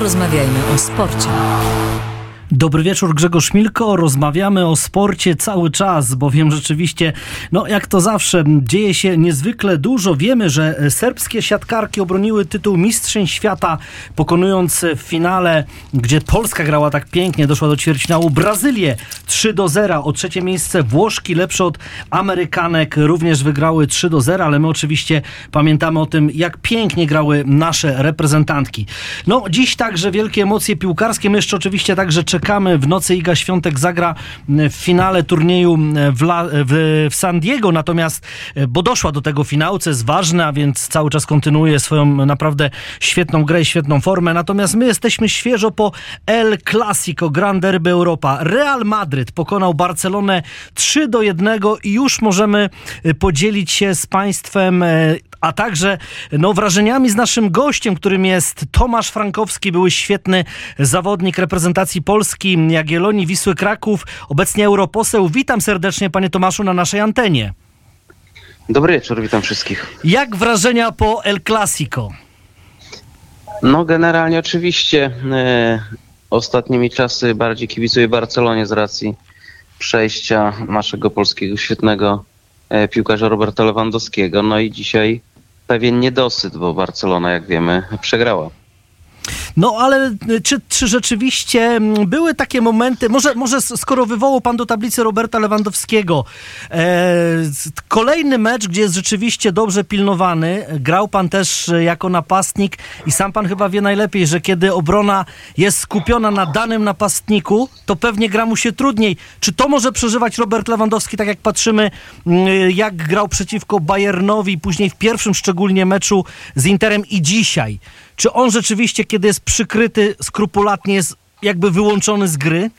Porozmawiajmy o sporcie. Dobry wieczór, Grzegorz Milko. Rozmawiamy o sporcie cały czas, bowiem rzeczywiście, no jak to zawsze, dzieje się niezwykle dużo. Wiemy, że serbskie siatkarki obroniły tytuł Mistrzeń Świata, pokonując w finale, gdzie Polska grała tak pięknie, doszła do ćwierćfinału Brazylię 3 do 0. O trzecie miejsce Włoszki, lepsze od Amerykanek, również wygrały 3 do 0, ale my oczywiście pamiętamy o tym, jak pięknie grały nasze reprezentantki. No, dziś także wielkie emocje piłkarskie. My jeszcze oczywiście także czekamy czekamy. W nocy Iga Świątek zagra w finale turnieju w, La, w, w, San Diego, natomiast, bo doszła do tego finału, co jest ważne, a więc cały czas kontynuuje swoją naprawdę świetną grę i świetną formę. Natomiast my jesteśmy świeżo po El Clasico, Grand Derby Europa. Real Madryd pokonał Barcelonę 3 do 1 i już możemy podzielić się z Państwem a także no, wrażeniami z naszym gościem, którym jest Tomasz Frankowski, były świetny zawodnik reprezentacji Polski, Jagiellonii, Wisły Kraków, obecnie europoseł. Witam serdecznie panie Tomaszu na naszej antenie. Dobry wieczór, witam wszystkich. Jak wrażenia po El Clasico? No generalnie oczywiście e, ostatnimi czasy bardziej kibicuję Barcelonie z racji przejścia naszego polskiego świetnego e, piłkarza Roberta Lewandowskiego. No i dzisiaj pewien niedosyt, bo Barcelona, jak wiemy, przegrała. No ale czy, czy rzeczywiście były takie momenty, może, może skoro wywołał pan do tablicy Roberta Lewandowskiego, e, kolejny mecz, gdzie jest rzeczywiście dobrze pilnowany, grał pan też jako napastnik i sam pan chyba wie najlepiej, że kiedy obrona jest skupiona na danym napastniku, to pewnie gra mu się trudniej. Czy to może przeżywać Robert Lewandowski, tak jak patrzymy, jak grał przeciwko Bayernowi, później w pierwszym szczególnie meczu z Interem i dzisiaj? Czy on rzeczywiście, kiedy jest przykryty skrupulatnie, jest jakby wyłączony z gry?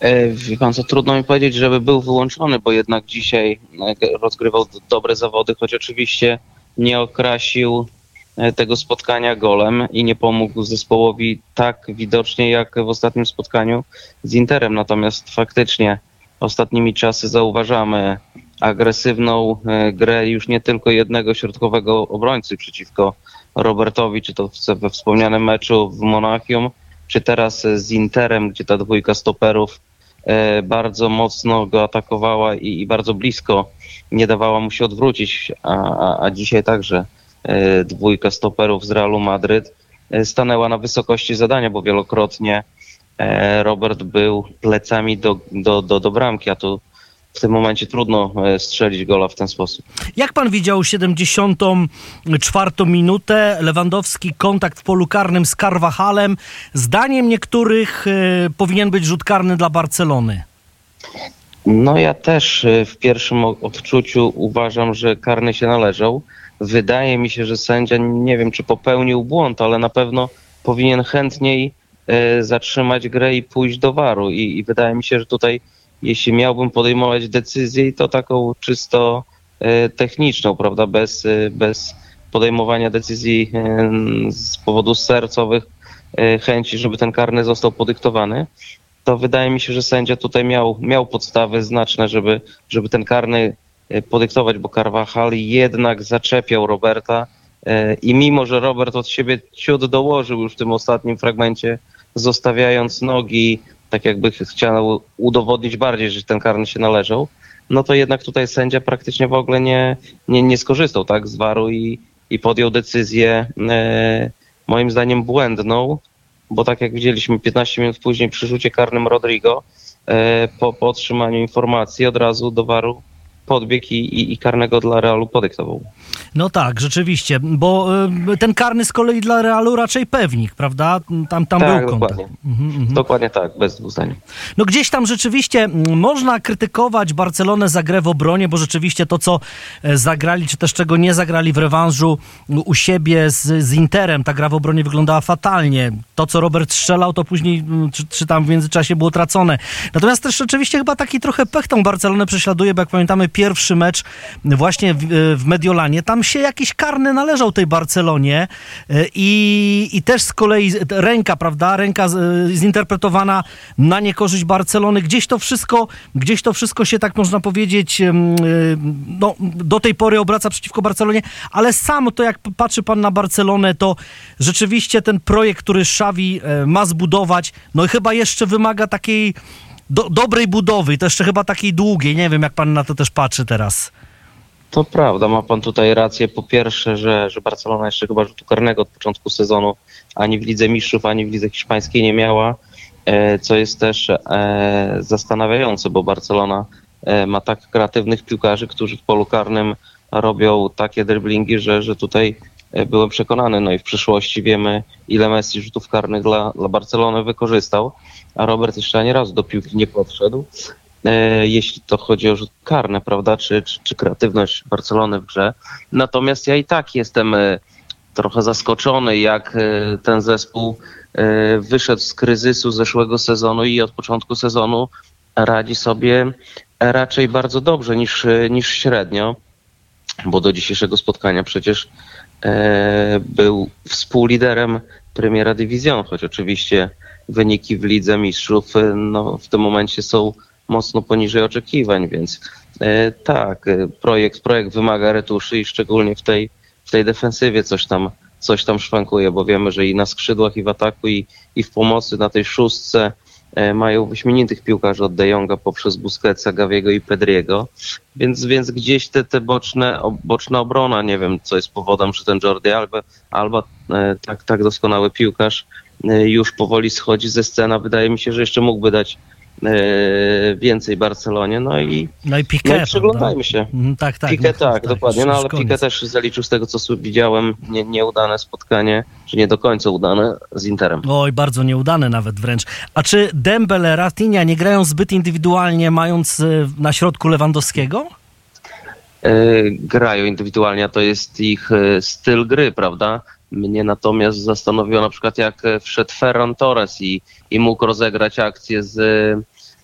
E, wie pan co, trudno mi powiedzieć, żeby był wyłączony, bo jednak dzisiaj e, rozgrywał dobre zawody, choć oczywiście nie okrasił e, tego spotkania golem i nie pomógł zespołowi tak widocznie jak w ostatnim spotkaniu z Interem. Natomiast faktycznie ostatnimi czasy zauważamy agresywną grę już nie tylko jednego środkowego obrońcy przeciwko Robertowi, czy to we wspomnianym meczu w Monachium, czy teraz z Interem, gdzie ta dwójka stoperów e, bardzo mocno go atakowała i, bardzo blisko nie dawała mu się odwrócić, a, a, a dzisiaj także e, dwójka stoperów z Realu Madryt e, stanęła na wysokości zadania, bo wielokrotnie Robert był plecami do, do, do, do bramki, a tu w tym momencie trudno e, strzelić gola w ten sposób. Jak pan widział 74 minutę, Lewandowski kontakt w polu karnym z Carvajalem. Zdaniem niektórych y, powinien być rzut karny dla Barcelony. No ja też e, w pierwszym odczuciu uważam, że karny się należał. Wydaje mi się, że sędzia nie wiem czy popełnił błąd, ale na pewno powinien chętniej zatrzymać grę i pójść do waru i, i wydaje mi się, że tutaj jeśli miałbym podejmować decyzję, to taką czysto e, techniczną, prawda, bez, e, bez podejmowania decyzji e, z powodów sercowych, chęci, żeby ten karny został podyktowany, to wydaje mi się, że sędzia tutaj miał, miał podstawy znaczne, żeby, żeby ten karny podyktować, bo Carvajal jednak zaczepiał Roberta i mimo, że Robert od siebie ciut dołożył już w tym ostatnim fragmencie, zostawiając nogi tak jakby chciał udowodnić bardziej, że ten karny się należał, no to jednak tutaj sędzia praktycznie w ogóle nie, nie, nie skorzystał tak, z waru i, i podjął decyzję e, moim zdaniem błędną, bo tak jak widzieliśmy 15 minut później przy rzucie karnym Rodrigo, e, po, po otrzymaniu informacji od razu do waru podbieg i, i, i, karnego dla Realu podyktował. No tak, rzeczywiście, bo y, ten karny z kolei dla Realu raczej pewnik, prawda? Tam, tam tak, był kontakt. Dokładnie. Mhm, mhm. dokładnie tak, bez dwóch zdań. No gdzieś tam rzeczywiście można krytykować Barcelonę za grę w obronie, bo rzeczywiście to, co e, zagrali, czy też czego nie zagrali w rewanżu u siebie z, z Interem, ta gra w obronie wyglądała fatalnie. To, co Robert strzelał, to później, czy, czy tam w międzyczasie było tracone. Natomiast też rzeczywiście chyba taki trochę pech tą Barcelonę prześladuje, bo jak pamiętamy pierwszy mecz właśnie w, w Mediolanie, tam się jakiś karny należał tej Barcelonie e, i, i też z kolei ręka, prawda, ręka zinterpretowana na niekorzyść Barcelony. Gdzieś to wszystko, gdzieś to wszystko się, tak można powiedzieć, no, do tej pory obraca przeciwko Barcelonie, ale sam to jak patrzy pan na Barcelonę, to rzeczywiście ten projekt, który Xavi ma zbudować, no i chyba jeszcze wymaga takiej do, dobrej budowy, to jeszcze chyba takiej długiej. Nie wiem, jak pan na to też patrzy teraz. To prawda, ma pan tutaj rację. Po pierwsze, że, że Barcelona jeszcze chyba rzutu karnego od początku sezonu ani w Lidze Mistrzów, ani w Lidze Hiszpańskiej nie miała, e, co jest też e, zastanawiające, bo Barcelona e, ma tak kreatywnych piłkarzy, którzy w polu karnym robią takie driblingi, że, że tutaj byłem przekonany. No i w przyszłości wiemy, ile Messi rzutów karnych dla, dla Barcelony wykorzystał a Robert jeszcze ani razu do piłki nie podszedł. E, jeśli to chodzi o rzut karne, prawda, czy, czy, czy kreatywność Barcelony w grze. Natomiast ja i tak jestem e, trochę zaskoczony, jak e, ten zespół wyszedł z kryzysu zeszłego sezonu i od początku sezonu radzi sobie raczej bardzo dobrze niż, niż średnio, bo do dzisiejszego spotkania przecież był współliderem Premiera Division, choć oczywiście wyniki w Lidze Mistrzów y, no, w tym momencie są mocno poniżej oczekiwań, więc e, tak, projekt, projekt wymaga retuszy i szczególnie w tej, w tej defensywie coś tam, coś tam szwankuje, bo wiemy, że i na skrzydłach, i w ataku, i, i w pomocy na tej szóstce. e, mają wyśmienitych piłkarzy od De Jonga poprzez Busquetsa, Gaviego i Pedriego, więc, więc gdzieś te, te boczne, boczna obrona, nie wiem co jest powodem, czy ten Jordi Alba, Alba e, tak, tak doskonały piłkarz E, już powoli schodzi ze scena. Wydaje mi się, że jeszcze mógłby dać e, więcej Barcelonie. No i, no i no i przyglądajmy się. Tak, tak. No, tak, tak, dokładnie. No ale Piqué też zaliczył z tego, co widziałem, nie, nieudane spotkanie, czy nie do końca udane z Interem. Oj, bardzo nieudane nawet wręcz. A czy Dembele, Rafinha nie grają zbyt indywidualnie, mając e, na środku Lewandowskiego? grają indywidualnie, a to jest ich styl gry, prawda? Mnie natomiast zastanowiło na przykład, jak wszedł Ferran Torres i, i mógł rozegrać akcję z,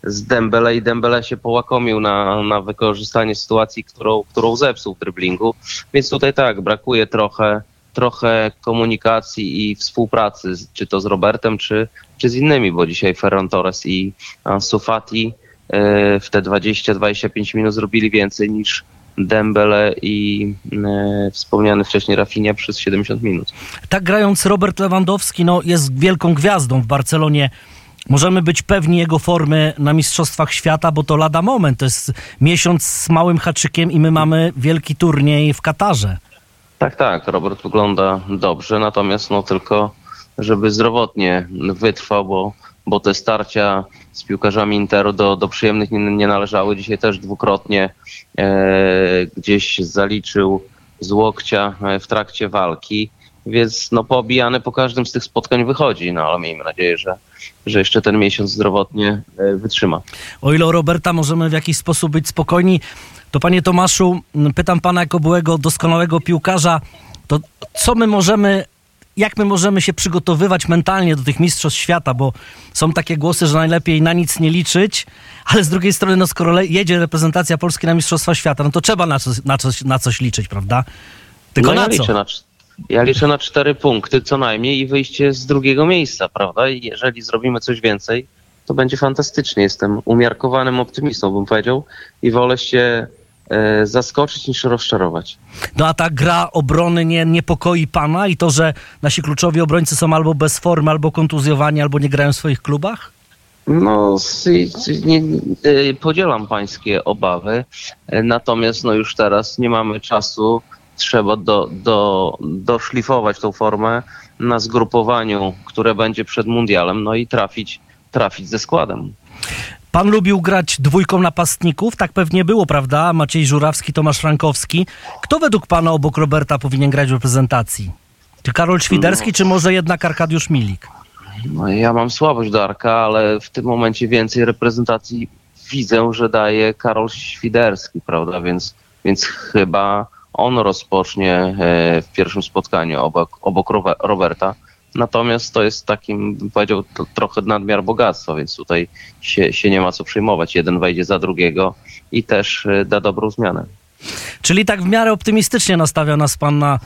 z Dembele i Dembele się połakomił na, na wykorzystanie sytuacji, którą, którą zepsuł w driblingu. Więc tutaj tak, brakuje trochę, trochę komunikacji i współpracy, czy to z Robertem, czy, czy z innymi, bo dzisiaj Ferran Torres i Ansu Fati e, w te 20-25 minut zrobili więcej niż Dembele i e, wspomniany wcześniej Rafinha przez 70 minut. Tak grając Robert Lewandowski no, jest wielką gwiazdą w Barcelonie. Możemy być pewni jego formy na Mistrzostwach Świata, bo to lada moment. To jest miesiąc z małym haczykiem i my mamy wielki turniej w Katarze. Tak, tak. Robert wygląda dobrze, natomiast no tylko, żeby zdrowotnie wytrwał, bo bo te starcia z piłkarzami Interu do, do przyjemnych nie, nie należały. Dzisiaj też dwukrotnie e, gdzieś zaliczył z łokcia e, w trakcie walki, więc no poobijany po każdym z tych spotkań wychodzi, no ale miejmy nadzieję, że, że jeszcze ten miesiąc zdrowotnie e, wytrzyma. O ile o Roberta możemy w jakiś sposób być spokojni, to panie Tomaszu, pytam pana jako byłego doskonałego piłkarza, to co my możemy jak my możemy się przygotowywać mentalnie do tych mistrzostw świata, bo są takie głosy, że najlepiej na nic nie liczyć, ale z drugiej strony, no skoro jedzie reprezentacja Polski na mistrzostwa świata, no to trzeba na coś, na coś, na coś liczyć, prawda? Tylko no na ja co? Liczę na, ja liczę na cztery punkty co najmniej i wyjście z drugiego miejsca, prawda? I jeżeli zrobimy coś więcej, to będzie fantastycznie. Jestem umiarkowanym optymistą, bym powiedział, i wolę się zaskoczyć niż rozczarować. No a ta gra obrony nie niepokoi pana i to, że nasi kluczowi obrońcy są albo bez formy, albo kontuzjowani, albo nie grają w swoich klubach? No, nie, e, podzielam pańskie obawy, e, natomiast no już teraz nie mamy czasu, trzeba do, do, doszlifować tą formę na zgrupowaniu, które będzie przed mundialem, no i trafić, trafić ze składem. Pan lubił grać dwójką napastników, tak pewnie było, prawda? Maciej Żurawski, Tomasz Frankowski. Kto według pana obok Roberta powinien grać w reprezentacji? Czy Karol Świderski, no. czy może jednak Arkadiusz Milik? No, ja mam słabość do Arka, ale w tym momencie więcej reprezentacji widzę, że daje Karol Świderski, prawda? Więc, więc chyba on rozpocznie e, w pierwszym spotkaniu obok, obok Roberta. Natomiast to jest takim, bym powiedział, to, trochę nadmiar bogactwa, więc tutaj się, się nie ma co przejmować. Jeden wejdzie za drugiego i też y, da dobrą zmianę. Czyli tak w miarę optymistycznie nastawia nas pan na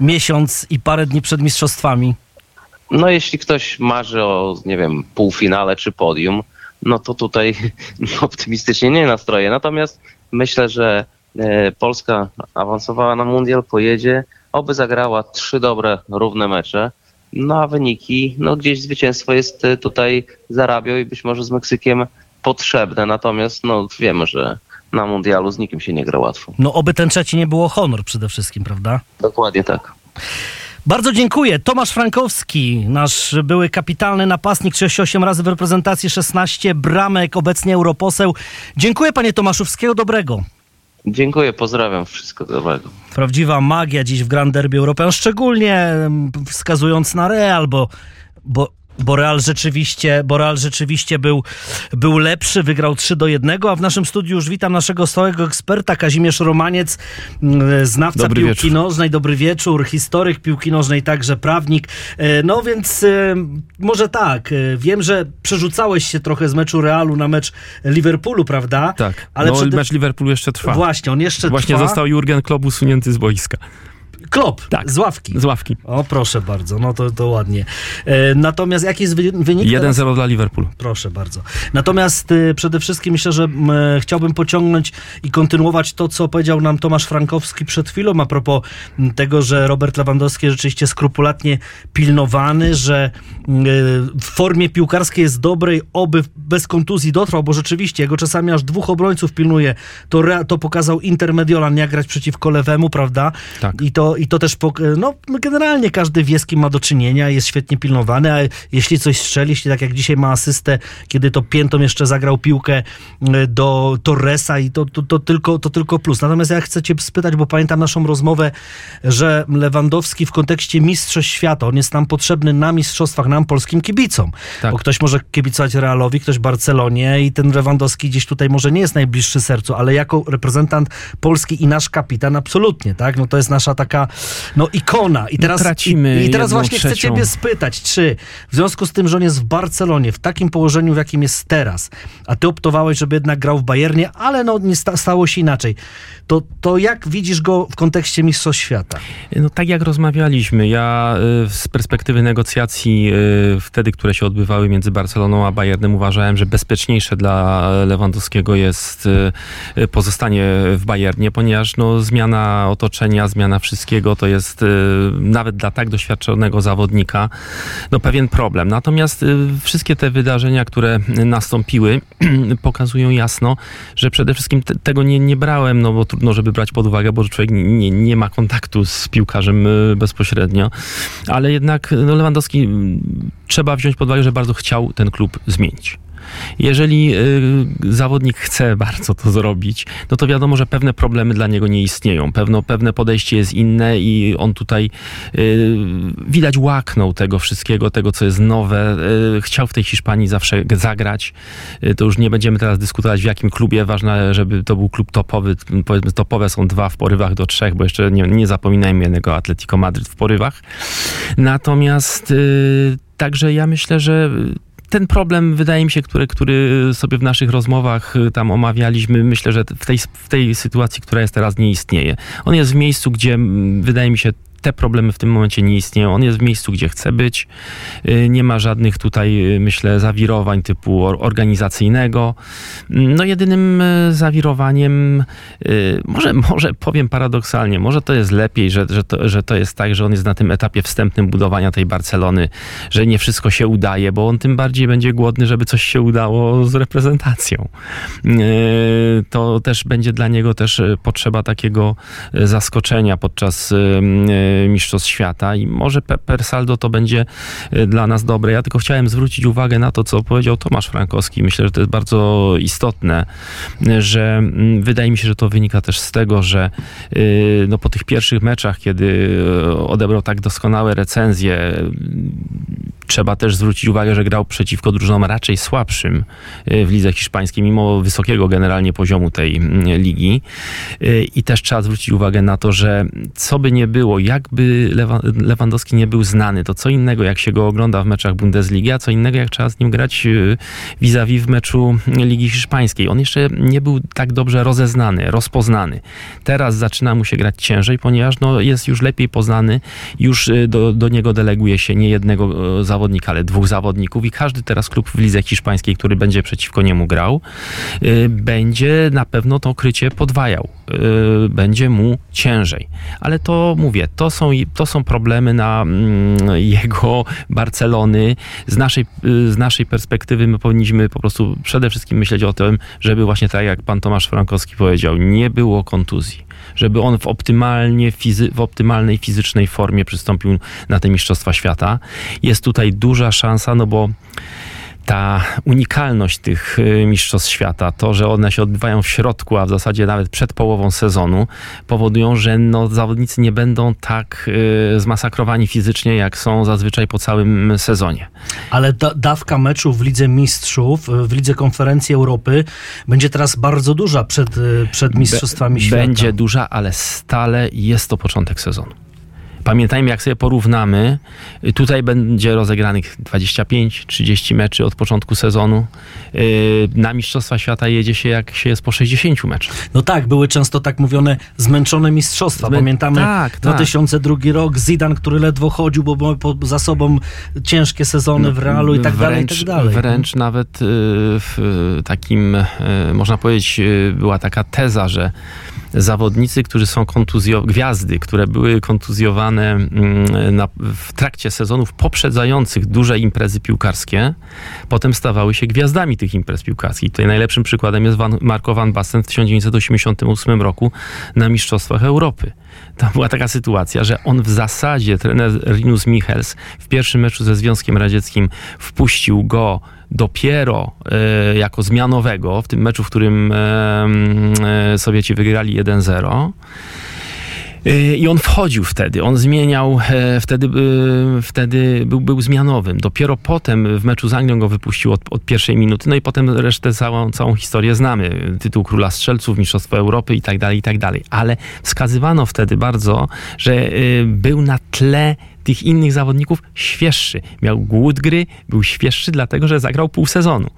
miesiąc i parę dni przed mistrzostwami. No jeśli ktoś marzy o, nie wiem, półfinale czy podium, no to tutaj optymistycznie nie nastroję. Natomiast myślę, że e, Polska awansowała na mundial, pojedzie, oby zagrała trzy dobre, równe mecze. No a wyniki, no gdzieś zwycięstwo jest e, tutaj zarabiał i być może z Meksykiem potrzebne. Natomiast no wiemy, że na mundialu z nikim się nie gra łatwo. No oby ten trzeci nie było honor przede wszystkim, prawda? Dokładnie tak. Bardzo dziękuję. Tomasz Frankowski, nasz były kapitalny napastnik, 38 razy w reprezentacji, 16 bramek, obecnie europoseł. Dziękuję panie Tomaszu, wszystkiego dobrego. Dziękuję, pozdrawiam, wszystko dobrego. Prawdziwa magia dziś w Grand Derby European, szczególnie mm, wskazując na Real, bo, bo bo Real rzeczywiście, bo Real rzeczywiście był, był lepszy, wygrał 3 do 1, a w naszym studiu już witam naszego stałego eksperta Kazimierz Romaniec, mm, znawca Dobry piłki wieczór. nożnej, dobry wieczór, historyk piłki nożnej, także prawnik. E, No więc e, może tak, e, wiem, że przerzucałeś się trochę z meczu Realu na mecz Liverpoolu, prawda? Tak, Ale no przede- mecz Liverpoolu jeszcze trwa. Właśnie, on jeszcze Właśnie trwa. został Jurgen Klopp usunięty z boiska. Klop, Tak. z ławki. Z ławki. O, proszę bardzo, no to, to ładnie. E, natomiast jaki jest wy- wynik? 1-0 teraz? dla Liverpoolu. Proszę bardzo. Natomiast y, przede wszystkim myślę, że e, chciałbym pociągnąć i kontynuować to, co powiedział nam Tomasz Frankowski przed chwilą a propos tego, że Robert Lewandowski jest rzeczywiście skrupulatnie pilnowany, że y, w formie piłkarskiej jest dobrej, oby bez kontuzji dotrwał, bo rzeczywiście jego czasami aż dwóch obrońców pilnuje. To, to pokazał Intermediolan, jak grać przeciwko lewemu, prawda? Tak. I to, i to też, no generalnie każdy wie, z kim ma do czynienia, jest świetnie pilnowany, a jeśli coś strzeli, jeśli tak jak dzisiaj ma asystę, kiedy to piętą jeszcze zagrał piłkę y, do Torresa i to, to, to, tylko, to tylko plus. Natomiast ja chcę cię spytać, bo pamiętam naszą rozmowę, że Lewandowski w kontekście mistrzostw świata, on jest nam potrzebny na mistrzostwach, nam polskim kibicom, Tak. bo ktoś może kibicować Realowi, ktoś Barcelonie i ten Lewandowski gdzieś tutaj może nie jest najbliższy sercu, ale jako reprezentant Polski i nasz kapitan absolutnie, tak? No to jest nasza taka, no ikona. I teraz, tracimy i, i teraz właśnie chcę trzecią. ciebie spytać, czy w związku z tym, że on jest w Barcelonie, w takim położeniu, w jakim jest teraz, a ty optowałeś, żeby jednak grał w Bayernie, ale no nie sta- stało się inaczej, to, to jak widzisz go w kontekście Mistrzostw Świata? No tak jak rozmawialiśmy, ja y, z perspektywy negocjacji y, wtedy, które się odbywały między Barceloną a Bayernem, uważałem, że bezpieczniejsze dla Lewandowskiego jest y, pozostanie w Bayernie, ponieważ no, zmiana otoczenia, zmiana to jest y, nawet dla tak doświadczonego zawodnika no, pewien problem. Natomiast y, wszystkie te wydarzenia, które nastąpiły, pokazują jasno, że przede wszystkim te, tego nie, nie brałem, no bo trudno, żeby brać pod uwagę, bo człowiek nie, nie ma kontaktu z piłkarzem y, bezpośrednio, ale jednak no, Lewandowski mm, trzeba wziąć pod uwagę, że bardzo chciał ten klub zmienić. Jeżeli y, zawodnik chce bardzo to zrobić, no to wiadomo, że pewne problemy dla niego nie istnieją. Pewno, pewne podejście jest inne i on tutaj y, widać łaknął tego wszystkiego, tego co jest nowe. Y, chciał w tej Hiszpanii zawsze zagrać. Y, to już nie będziemy teraz dyskutować w jakim klubie. Ważne, żeby to był klub topowy. Powiedzmy topowe są dwa w porywach do trzech, bo jeszcze nie, nie zapominajmy jednego Atletico Madryt w porywach. Natomiast y, także ja myślę, że ten problem, wydaje mi się, który, który sobie w naszych rozmowach y, tam omawialiśmy, myślę, że w tej, w tej sytuacji, która jest teraz, nie istnieje. On jest w miejscu, gdzie mm, wydaje mi się, te problemy w tym momencie nie istnieją. On jest w miejscu, gdzie chce być. Y, Nie ma żadnych tutaj, y, myślę, zawirowań typu or- organizacyjnego. Mm, No jedynym y, zawirowaniem, może, może powiem paradoksalnie, może to jest lepiej, że, że, to, że to jest tak, że on jest na tym etapie wstępnym budowania tej Barcelony, że nie wszystko się udaje, bo on tym bardziej będzie głodny, żeby coś się udało z reprezentacją. To też będzie dla niego też potrzeba takiego zaskoczenia podczas Mistrzostw Świata i może pe- per saldo to będzie y, dla nas dobre. Ja tylko chciałem zwrócić uwagę na to, co powiedział Tomasz Frankowski. Myślę, że to jest bardzo istotne, że mm, wydaje mi się, że to wynika też z tego, że y, no, po tych pierwszych meczach, kiedy y, odebrał tak doskonałe recenzje, trzeba też zwrócić uwagę, że grał przeciwko drużynom raczej słabszym w lidze hiszpańskiej, mimo wysokiego generalnie poziomu tej mm, ligi. I też trzeba zwrócić uwagę na to, że co by nie było, jakby Lewandowski nie był znany, to co innego jak się go ogląda w meczach Bundesligi, a co innego jak trzeba z nim grać vis-a-vis w meczu Ligi Hiszpańskiej. On jeszcze nie był tak dobrze rozeznany, rozpoznany. Teraz zaczyna mu się grać ciężej, ponieważ no, jest już lepiej poznany, już y, do, do niego deleguje się nie jednego y, zawodnika, ale dwóch zawodników i każdy teraz klub w lidze hiszpańskiej, który będzie przeciwko niemu grał, y, będzie na pewno to krycie podwajał. Będzie mu ciężej. Ale to mówię, to są, to są problemy na mm, jego Barcelony. Z naszej, z naszej perspektywy my powinniśmy po prostu przede wszystkim myśleć o tym, żeby właśnie tak jak pan Tomasz Frankowski powiedział, nie było kontuzji. Żeby on w, optymalnie fizy- w optymalnej fizycznej formie przystąpił na te Mistrzostwa Świata. Jest tutaj duża szansa, no bo ta unikalność tych y, mistrzostw świata, to, że one się odbywają w środku, a w zasadzie nawet przed połową sezonu, powodują, że no, zawodnicy nie będą tak y, zmasakrowani fizycznie, jak są zazwyczaj po całym sezonie. Ale da dawka meczów w Lidze Mistrzów, w Lidze Konferencji Europy będzie teraz bardzo duża przed, y, przed Mistrzostwami Be Świata. Będzie duża, ale stale jest to początek sezonu. Pamiętajmy, jak sobie porównamy, tutaj będzie rozegranych 25-30 meczy od początku sezonu. Y, na Mistrzostwa Świata jedzie się, jak się jest po 60 meczach. No tak, były często tak mówione zmęczone mistrzostwa. Pamiętamy tak, 2002 tak. rok, Zidane, który ledwo chodził, bo miał za sobą ciężkie sezony w Realu i tak wręcz, dalej, i tak dalej. Wręcz nawet y, w takim, y, można powiedzieć, była taka teza, że zawodnicy, którzy są kontuzjowane, gwiazdy, które były kontuzjowane mm, na, w trakcie sezonów poprzedzających duże imprezy piłkarskie, potem stawały się gwiazdami tych imprez piłkarskich. Tutaj najlepszym przykładem jest Van, Marco Van Basten w 1988 roku na Mistrzostwach Europy. To była taka sytuacja, że on w zasadzie, trener Rinus Michels w pierwszym meczu ze Związkiem Radzieckim wpuścił go dopiero e, jako zmianowego w tym meczu, w którym e, e, Sowieci wygrali 1-0. I on wchodził wtedy, on zmieniał, wtedy, wtedy był, był zmianowym. Dopiero potem w meczu z Anglią go wypuścił od, od pierwszej minuty, no i potem resztę, całą, całą historię znamy. Tytuł Króla Strzelców, Mistrzostwo Europy i tak dalej, i tak dalej. Ale wskazywano wtedy bardzo, że był na tle tych innych zawodników świeższy. Miał głód gry, był świeższy, dlatego że zagrał pół sezonu.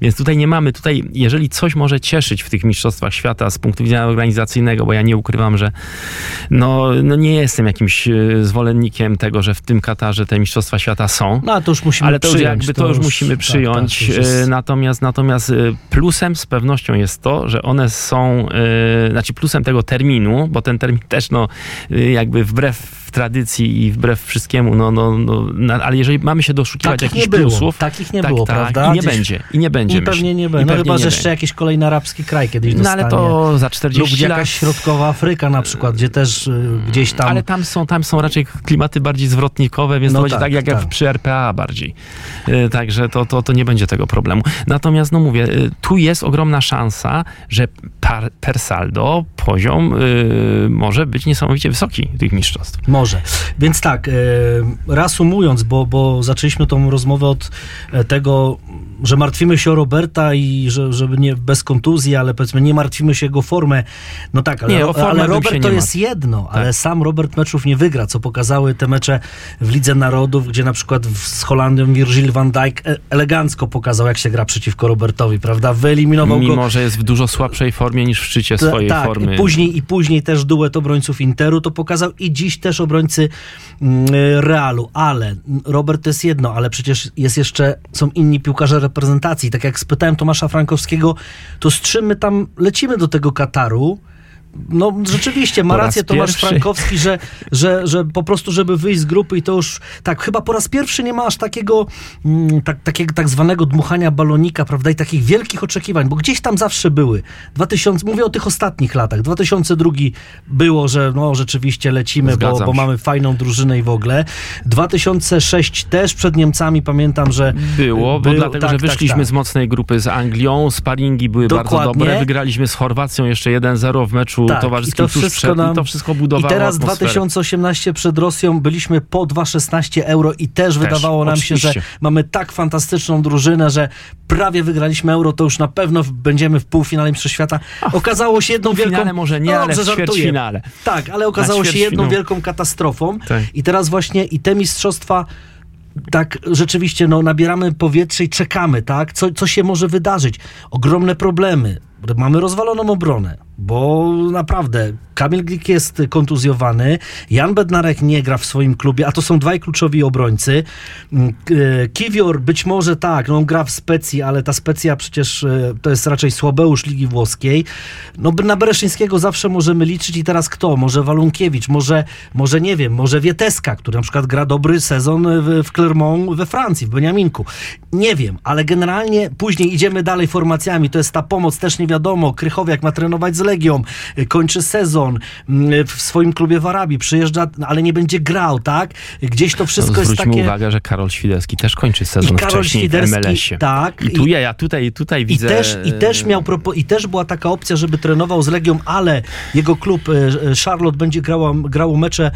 Więc tutaj nie mamy, tutaj jeżeli coś może cieszyć w tych mistrzostwach świata z punktu widzenia organizacyjnego, bo ja nie ukrywam, że no, no nie jestem jakimś e, zwolennikiem tego, że w tym Katarze te mistrzostwa świata są. No to już musimy ale to przyjąć. Jakby to, to już, musimy przyjąć. Tak, tak, jest... Natomiast natomiast e, plusem z pewnością jest to, że one są, yy, znaczy plusem tego terminu, bo ten termin też no jakby wbrew tradycji i wbrew wszystkiemu, no, no, no, ale jeżeli mamy się doszukiwać takich jakichś nie plusów... Takich nie tak, było, tak, prawda? I nie Gdzieś... będzie, i nie będzie. I pewnie nie będzie. No chyba, że jeszcze jakiś kolejny arabski kraj kiedyś dostanie. No ale to za 40 lub lat... jakaś środkowa Afryka na przykład, gdzie też y, gdzieś tam... Ale tam są, tam są raczej klimaty bardziej zwrotnikowe, więc no to będzie tak, tak jak tak. przy RPA bardziej. Y, także to, to, to nie będzie tego problemu. Natomiast, no mówię, y, tu jest ogromna szansa, że per saldo poziom może być niesamowicie wysoki tych mistrzostw. Może. Więc tak, reasumując, bo, bo zaczęliśmy tą rozmowę od e, tego, że martwimy się o Roberta i że, żeby nie bez kontuzji, ale powiedzmy nie martwimy się jego formę. No tak, ale, nie, ale Robert to jest jedno, tak. ale sam Robert meczów nie wygra, co pokazały te mecze w Lidze Narodów, gdzie na przykład z Holandią Virgil van Dijk e, elegancko pokazał, jak się gra przeciwko Robertowi, prawda? Wyeliminował Mimo, go. Mimo, że jest w dużo słabszej formie niż w szczycie swojej tak, formy. I później, I później też duet obrońców Interu to pokazał i dziś też obrońcy mm, Realu, ale Robert to jest jedno, ale przecież jest jeszcze, są inni piłkarze reprezentacji. Tak jak spytałem Tomasza Frankowskiego, to z czym my tam lecimy do tego Kataru? No rzeczywiście, ma rację Tomasz pierwszy. Frankowski, że, że, że po prostu, żeby wyjść z grupy i to już, tak, chyba po raz pierwszy nie ma aż takiego, mm, tak, takiego tak zwanego dmuchania balonika, prawda, i takich wielkich oczekiwań, bo gdzieś tam zawsze były. 2000, mówię o tych ostatnich latach. 2002 było, że no rzeczywiście lecimy, bo, bo, mamy fajną drużynę i w ogóle. 2006 też przed Niemcami pamiętam, że było, bo dlatego, tak, że tak, wyszliśmy tak, z mocnej grupy z Anglią, sparingi były Dokładnie. bardzo dobre, wygraliśmy z Chorwacją jeszcze 1-0 w meczu Tak, towarzyskim i to tuż wszystko przed, nam- i to wszystko I budowało teraz atmosferę. 2018 przed Rosją byliśmy po 2,16 euro i też, wydawało nam się, że oczywiście. mamy tak fantastyczną drużynę, że prawie wygraliśmy euro, to już na pewno będziemy w półfinale Mistrzostw Świata. Okazało się jedną wielką... może nie, ale w ćwierćfinale. Tak, ale okazało się jedną wielką katastrofą. Tak. I teraz właśnie i te mistrzostwa tak rzeczywiście no, nabieramy powietrze i czekamy, tak? Co, co się może wydarzyć? Ogromne problemy. Mamy rozwaloną obronę, bo naprawdę Kamil Glik jest kontuzjowany, Jan Bednarek nie gra w swoim klubie, a to są dwaj kluczowi obrońcy. Mm, e, Kiwior być może tak, no on gra w Specji, ale ta Specja przecież e, to jest raczej słabeusz Ligi Włoskiej. No na Bereszyńskiego zawsze możemy liczyć i teraz kto? Może Walunkiewicz, może, może nie wiem, może Wieteska, który na przykład gra dobry sezon w, w Clermont we Francji, w Beniaminku. Nie wiem, ale generalnie później idziemy dalej formacjami, to jest ta pomoc, też nie wiadomo, Krychowiak ma trenować z Legią, y, kończy sezon mm, w swoim klubie w Arabii, przyjeżdża, ale nie będzie grał, tak? Gdzieś to wszystko no, jest zwróćmy takie... uwagę, że Karol Świderski też kończy sezon I Karol Świderski, w MLS-ie. tak. I tu ja, ja tutaj, tutaj I widzę... też, I też miał propo- i też była taka opcja, żeby trenował z Legią, ale jego klub e, Charlotte będzie grała, grało mecze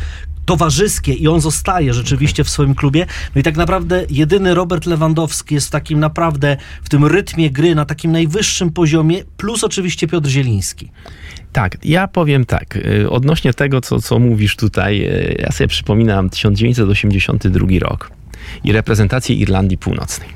towarzyskie i on zostaje rzeczywiście w swoim klubie. No i tak naprawdę jedyny Robert Lewandowski jest w takim naprawdę, w tym rytmie gry na takim najwyższym poziomie, plus oczywiście Piotr Zieliński. Tak, ja powiem tak, y, odnośnie tego, co, co mówisz tutaj, y, ja sobie przypominam 1982 rok i reprezentację Irlandii Północnej,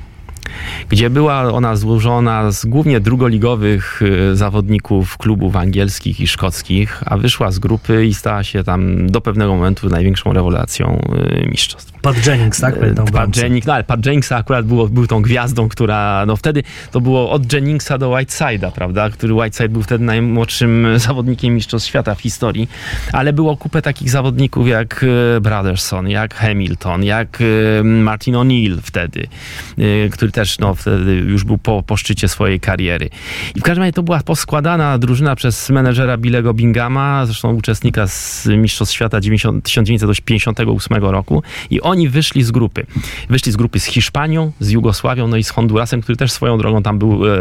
gdzie była ona złożona z głównie drugoligowych y, zawodników klubów angielskich i szkockich, a wyszła z grupy i stała się tam do pewnego momentu największą rewelacją y, mistrzostw. Pat Jennings, tak? Pat. Jennings, no ale Pat Jenningsa akurat było, był tą gwiazdą, która, no wtedy to było od Jenningsa do Whiteside'a, prawda, który Whiteside był wtedy najmłodszym zawodnikiem mistrzostw świata w historii, ale było kupę takich zawodników jak e, Brotherson, jak Hamilton, jak e, Martin O'Neill wtedy, e, który też, no wtedy już był po, po szczycie swojej kariery. I w każdym razie to była poskładana drużyna przez menedżera Billego Bingama, zresztą uczestnika z Mistrzostw Świata 90, 1958 roku i oni wyszli z grupy. Wyszli z grupy z Hiszpanią, z Jugosławią, no i z Hondurasem, który też swoją drogą tam był e,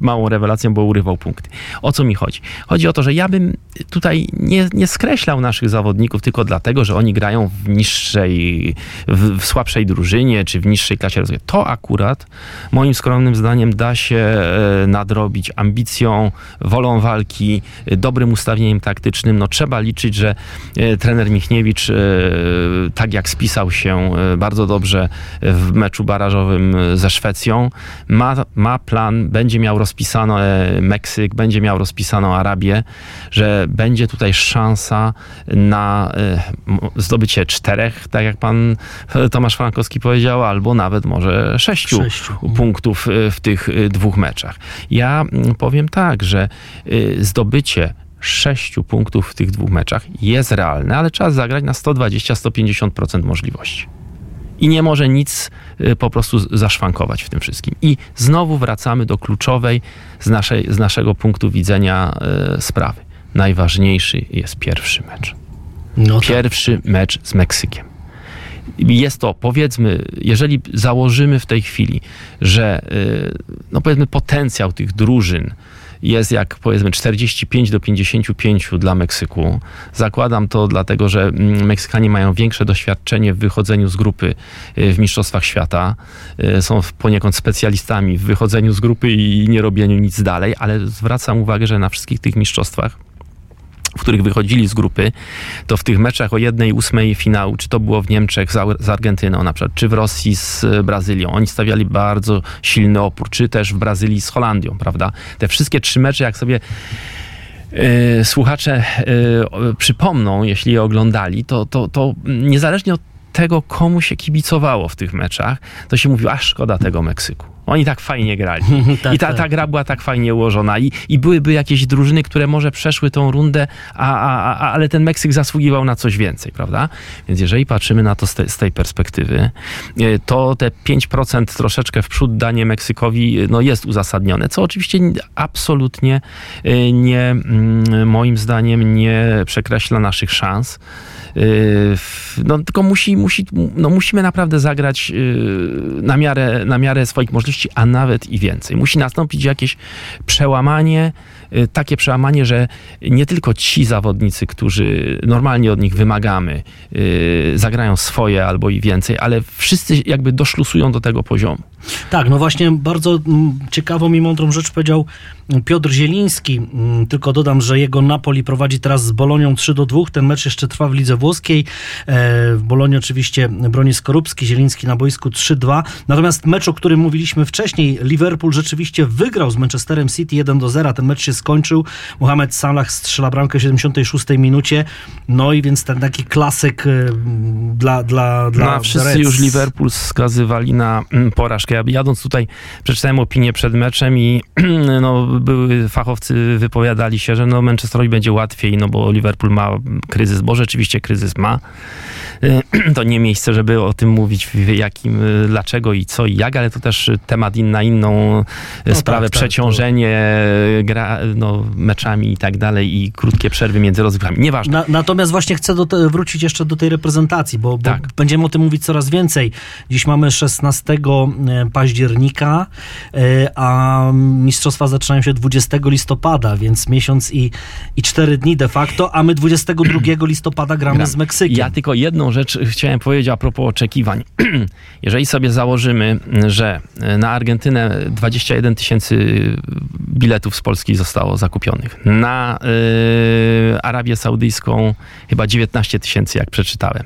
małą rewelacją, bo urywał punkty. O co mi chodzi? Chodzi o to, że ja bym tutaj nie, nie skreślał naszych zawodników tylko dlatego, że oni grają w niższej, w, w słabszej drużynie, czy w niższej klasie rozwoju. To akurat, moim skromnym zdaniem, da się e, nadrobić ambicją, wolą walki, dobrym ustawieniem taktycznym. No trzeba liczyć, że e, trener Michniewicz, e, tak jak spisał się e, bardzo dobrze w meczu barażowym e, ze Szwecją, ma, ma plan, będzie miał rozpisano e, Meksyk, będzie miał rozpisaną Arabię, że będzie tutaj szansa na zdobycie czterech, tak jak pan Tomasz Frankowski powiedział, albo nawet może sześciu, Sześciu. punktów w tych dwóch meczach. Ja powiem tak, że zdobycie sześciu punktów w tych dwóch meczach jest realne, ale trzeba zagrać na 120-150% możliwości. I nie może nic y, po prostu zaszwankować w tym wszystkim. I znowu wracamy do kluczowej z, naszej, z naszego punktu widzenia y, sprawy. Najważniejszy jest pierwszy mecz. No tak. Pierwszy mecz z Meksykiem. Jest to, powiedzmy, jeżeli założymy w tej chwili, że y, no powiedzmy potencjał tych drużyn jest jak powiedzmy 45 do 55 dla Meksyku. Zakładam to dlatego, że mm, Meksykanie mają większe doświadczenie w wychodzeniu z grupy y, w Mistrzostwach Świata. Y, Są poniekąd specjalistami w wychodzeniu z grupy i nie robieniu nic dalej, ale zwracam uwagę, że na wszystkich tych mistrzostwach w których wychodzili z grupy, to w tych meczach o jednej ósmej finału, czy to było w Niemczech z, Argentyną na przykład, czy w Rosji z e, Brazylią, oni stawiali bardzo silny opór, czy też w Brazylii z Holandią, prawda? Te wszystkie trzy mecze, jak sobie e, słuchacze o- przypomną, jeśli je oglądali, to, to, to niezależnie od tego, komu się kibicowało w tych meczach, to się mówiło, a szkoda tego Meksyku. Oni tak fajnie grali. Tak, I ta, tak. ta gra była tak fajnie ułożona. I, I byłyby jakieś drużyny, które może przeszły tą rundę, a, a, a, ale ten Meksyk zasługiwał na coś więcej, prawda? Więc jeżeli patrzymy na to z, te, z tej perspektywy, e, to te 5% troszeczkę w przód danie Meksykowi e, no, jest uzasadnione, co oczywiście absolutnie e, nie, mm, moim zdaniem, nie przekreśla naszych szans. No, tylko musi, musi, no, musimy naprawdę zagrać na miarę, na miarę swoich możliwości. A nawet i więcej. Musi nastąpić jakieś przełamanie, takie przełamanie, że nie tylko ci zawodnicy, którzy normalnie od nich wymagamy, y, zagrają swoje albo i więcej, ale wszyscy jakby doszlusują do tego poziomu. Tak, no właśnie bardzo mm, ciekawą i mądrą rzecz powiedział Piotr Zieliński. Mm, tylko dodam, że jego Napoli prowadzi teraz z Bolonią 3 do 2. Ten mecz jeszcze trwa w lidze włoskiej. E, w Bolonii oczywiście broni Skorupski, Zieliński na boisku 3-2. Natomiast mecz, o którym mówiliśmy wcześniej, Liverpool rzeczywiście wygrał z Manchesterem City 1 do 0. Ten mecz się skończył. Mohamed Salah strzela bramkę w 76 minucie. No i więc ten taki klasyk e, dla dla, dla no, wszyscy już Liverpool skazywali na mm, porażkę. Ja jadąc tutaj przeczytałem opinię przed meczem i no, były fachowcy wypowiadali się, że no Manchesterowi będzie łatwiej, no bo Liverpool ma kryzys, bo rzeczywiście kryzys ma. To nie miejsce, żeby o tym mówić, jakim, dlaczego i co i jak, ale to też temat na inną no sprawę. Tak, tak Przeciążenie tak, gra, no, meczami i tak dalej i krótkie przerwy między rozgrywkami. Nieważne. Na, natomiast właśnie chcę te, wrócić jeszcze do tej reprezentacji, bo, bo tak. będziemy o tym mówić coraz więcej. Dziś mamy 16 e, października, e, a mistrzostwa zaczynają się 20 listopada, więc miesiąc i, i 4 dni de facto, a my 22 listopada gramy Gram. z Meksykiem. Ja tylko jedną rzecz chciałem powiedzieć a propos oczekiwań. Jeżeli sobie założymy, że na Argentynę 21 tysięcy biletów z Polski zostało zakupionych, na y, Arabię Saudyjską chyba 19 tysięcy, jak przeczytałem,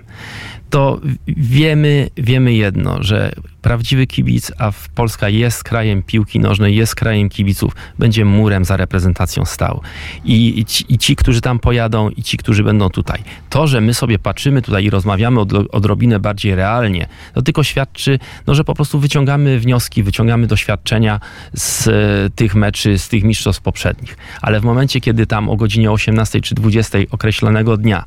to wiemy, wiemy jedno, że prawdziwy kibic, a Polska jest krajem piłki nożnej, jest krajem kibiców, będzie murem za reprezentacją stał. I, i, ci, I, ci, którzy tam pojadą, i ci, którzy będą tutaj. To, że my sobie patrzymy tutaj i rozmawiamy od, odrobinę bardziej realnie, to tylko świadczy, no, że po prostu wyciągamy wnioski, wyciągamy doświadczenia z e, tych meczy, z tych mistrzostw poprzednich. Ale w momencie, kiedy tam o godzinie 18 czy 20 określonego dnia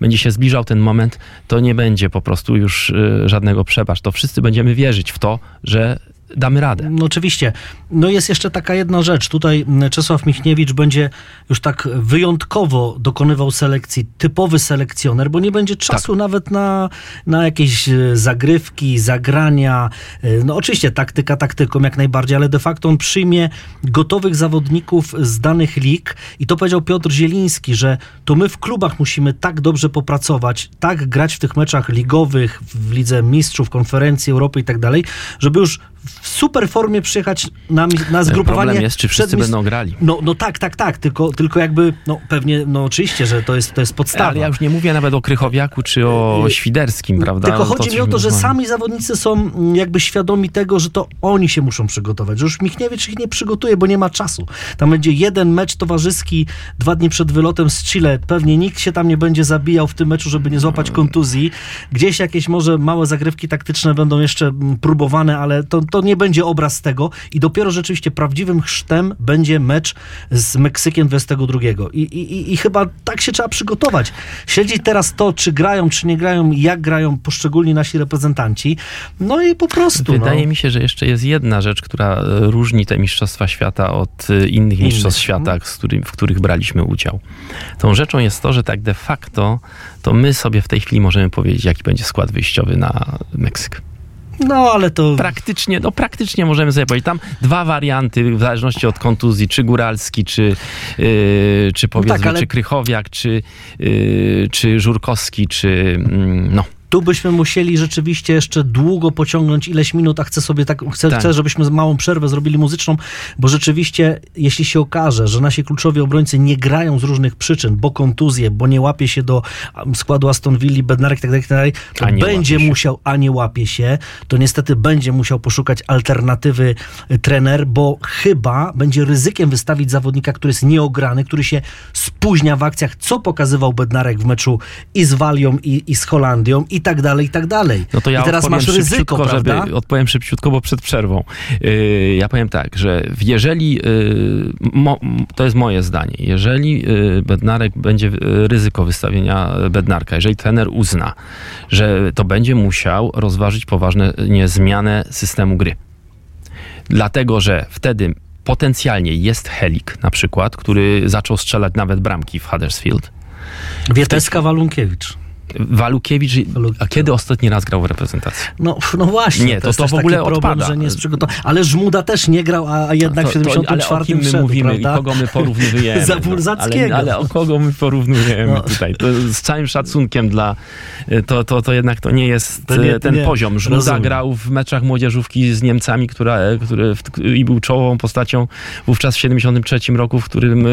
będzie się zbliżał ten moment, to nie będzie po prostu już e, żadnego przebacz. To wszyscy będziemy wierzyć w to, że damy radę. No oczywiście. No jest jeszcze taka jedna rzecz. Tutaj Czesław Michniewicz będzie już tak wyjątkowo dokonywał selekcji, typowy selekcjoner, bo nie będzie czasu tak. nawet na, na jakieś e, zagrywki, zagrania. E, no oczywiście taktyka taktyką jak najbardziej, ale de facto on przyjmie gotowych zawodników z danych lig i to powiedział Piotr Zieliński, że to my w klubach musimy tak dobrze popracować, tak grać w tych meczach ligowych, w Lidze Mistrzów, Konferencji Europy i tak dalej, żeby już w super formie przyjechać na, na zgrupowanie. Problem jest, czy wszyscy będą grali. No, no tak, tak, tak, tylko, tylko jakby, no pewnie, no oczywiście, że to jest, to jest podstawa. Ale ja już nie mówię nawet o Krychowiaku, czy o Świderskim, prawda? Tylko chodzi to, mi o to, że sami zawodnicy są jakby świadomi tego, że to oni się muszą przygotować, że już Michniewicz ich nie przygotuje, bo nie ma czasu. Tam będzie jeden mecz towarzyski dwa dni przed wylotem z Chile. Pewnie nikt się tam nie będzie zabijał w tym meczu, żeby nie złapać kontuzji. Gdzieś jakieś może małe zagrywki taktyczne będą jeszcze mm, próbowane, ale to, to nie będzie obraz tego i dopiero rzeczywiście prawdziwym chrztem będzie mecz z Meksykiem 22. I, i, I chyba tak się trzeba przygotować. Śledzić teraz to, czy grają, czy nie grają, jak grają poszczególni nasi reprezentanci. No i po prostu. Wydaje no. mi się, że jeszcze jest jedna rzecz, która e, różni te Mistrzostwa Świata od e, innych Mistrzostw Świata, z którym, w których braliśmy udział. Tą rzeczą jest to, że tak de facto to my sobie w tej chwili możemy powiedzieć, jaki będzie skład wyjściowy na Meksyk. No, ale to... Praktycznie, no praktycznie możemy sobie powiedzieć. Tam dwa warianty, w zależności od kontuzji, czy Góralski, czy, yy, czy powiedzmy, no tak, ale... czy Krychowiak, czy, yy, czy Żurkowski, czy yy, no tu byśmy musieli rzeczywiście jeszcze długo pociągnąć ileś minut, a chcę sobie tak, chcę, tak. chcę żebyśmy małą przerwę zrobili muzyczną, bo rzeczywiście, jeśli się okaże, że nasi kluczowi obrońcy nie grają z różnych przyczyn, bo kontuzje, bo nie łapie się do składu Aston Villa, Bednarek tak dalej, tak to będzie musiał, a nie łapie się, to niestety będzie musiał poszukać alternatywy y, trener, bo chyba będzie ryzykiem wystawić zawodnika, który jest nieograny, który się spóźnia w akcjach, co pokazywał Bednarek w meczu i z Walią, i, i z Holandią, i tak dalej, i tak dalej. No to ja I teraz masz ryzyko, prawda? Żeby, odpowiem szybciutko, bo przed przerwą. Yy, ja powiem tak, że jeżeli, yy, mo, to jest moje zdanie, jeżeli yy, Bednarek będzie yy, ryzyko wystawienia Bednarka, jeżeli trener uzna, że to będzie musiał rozważyć poważnie zmianę systemu gry. Dlatego, że wtedy potencjalnie jest Helik na przykład, który zaczął strzelać nawet bramki w Huddersfield. Wieteska Walunkiewicz. Walukiewicz, a kiedy ostatni raz grał w reprezentacji? No, no właśnie. Nie, to, to, to w ogóle problem, odpada. że nie jest przygotowany. Ale Żmuda też nie grał, a jednak w 74 ale o kim my wszedł, mówimy prawda? i kogo my porównujemy? Zabulzackiego. No, ale, ale o kogo my porównujemy No. tutaj? To z całym szacunkiem dla... To, to, to jednak to nie jest To nie- e, ten nie. poziom. Żmuda Rozumiem. grał w meczach młodzieżówki z Niemcami, która, które w, i był czołową postacią wówczas w 73 roku, w którym e,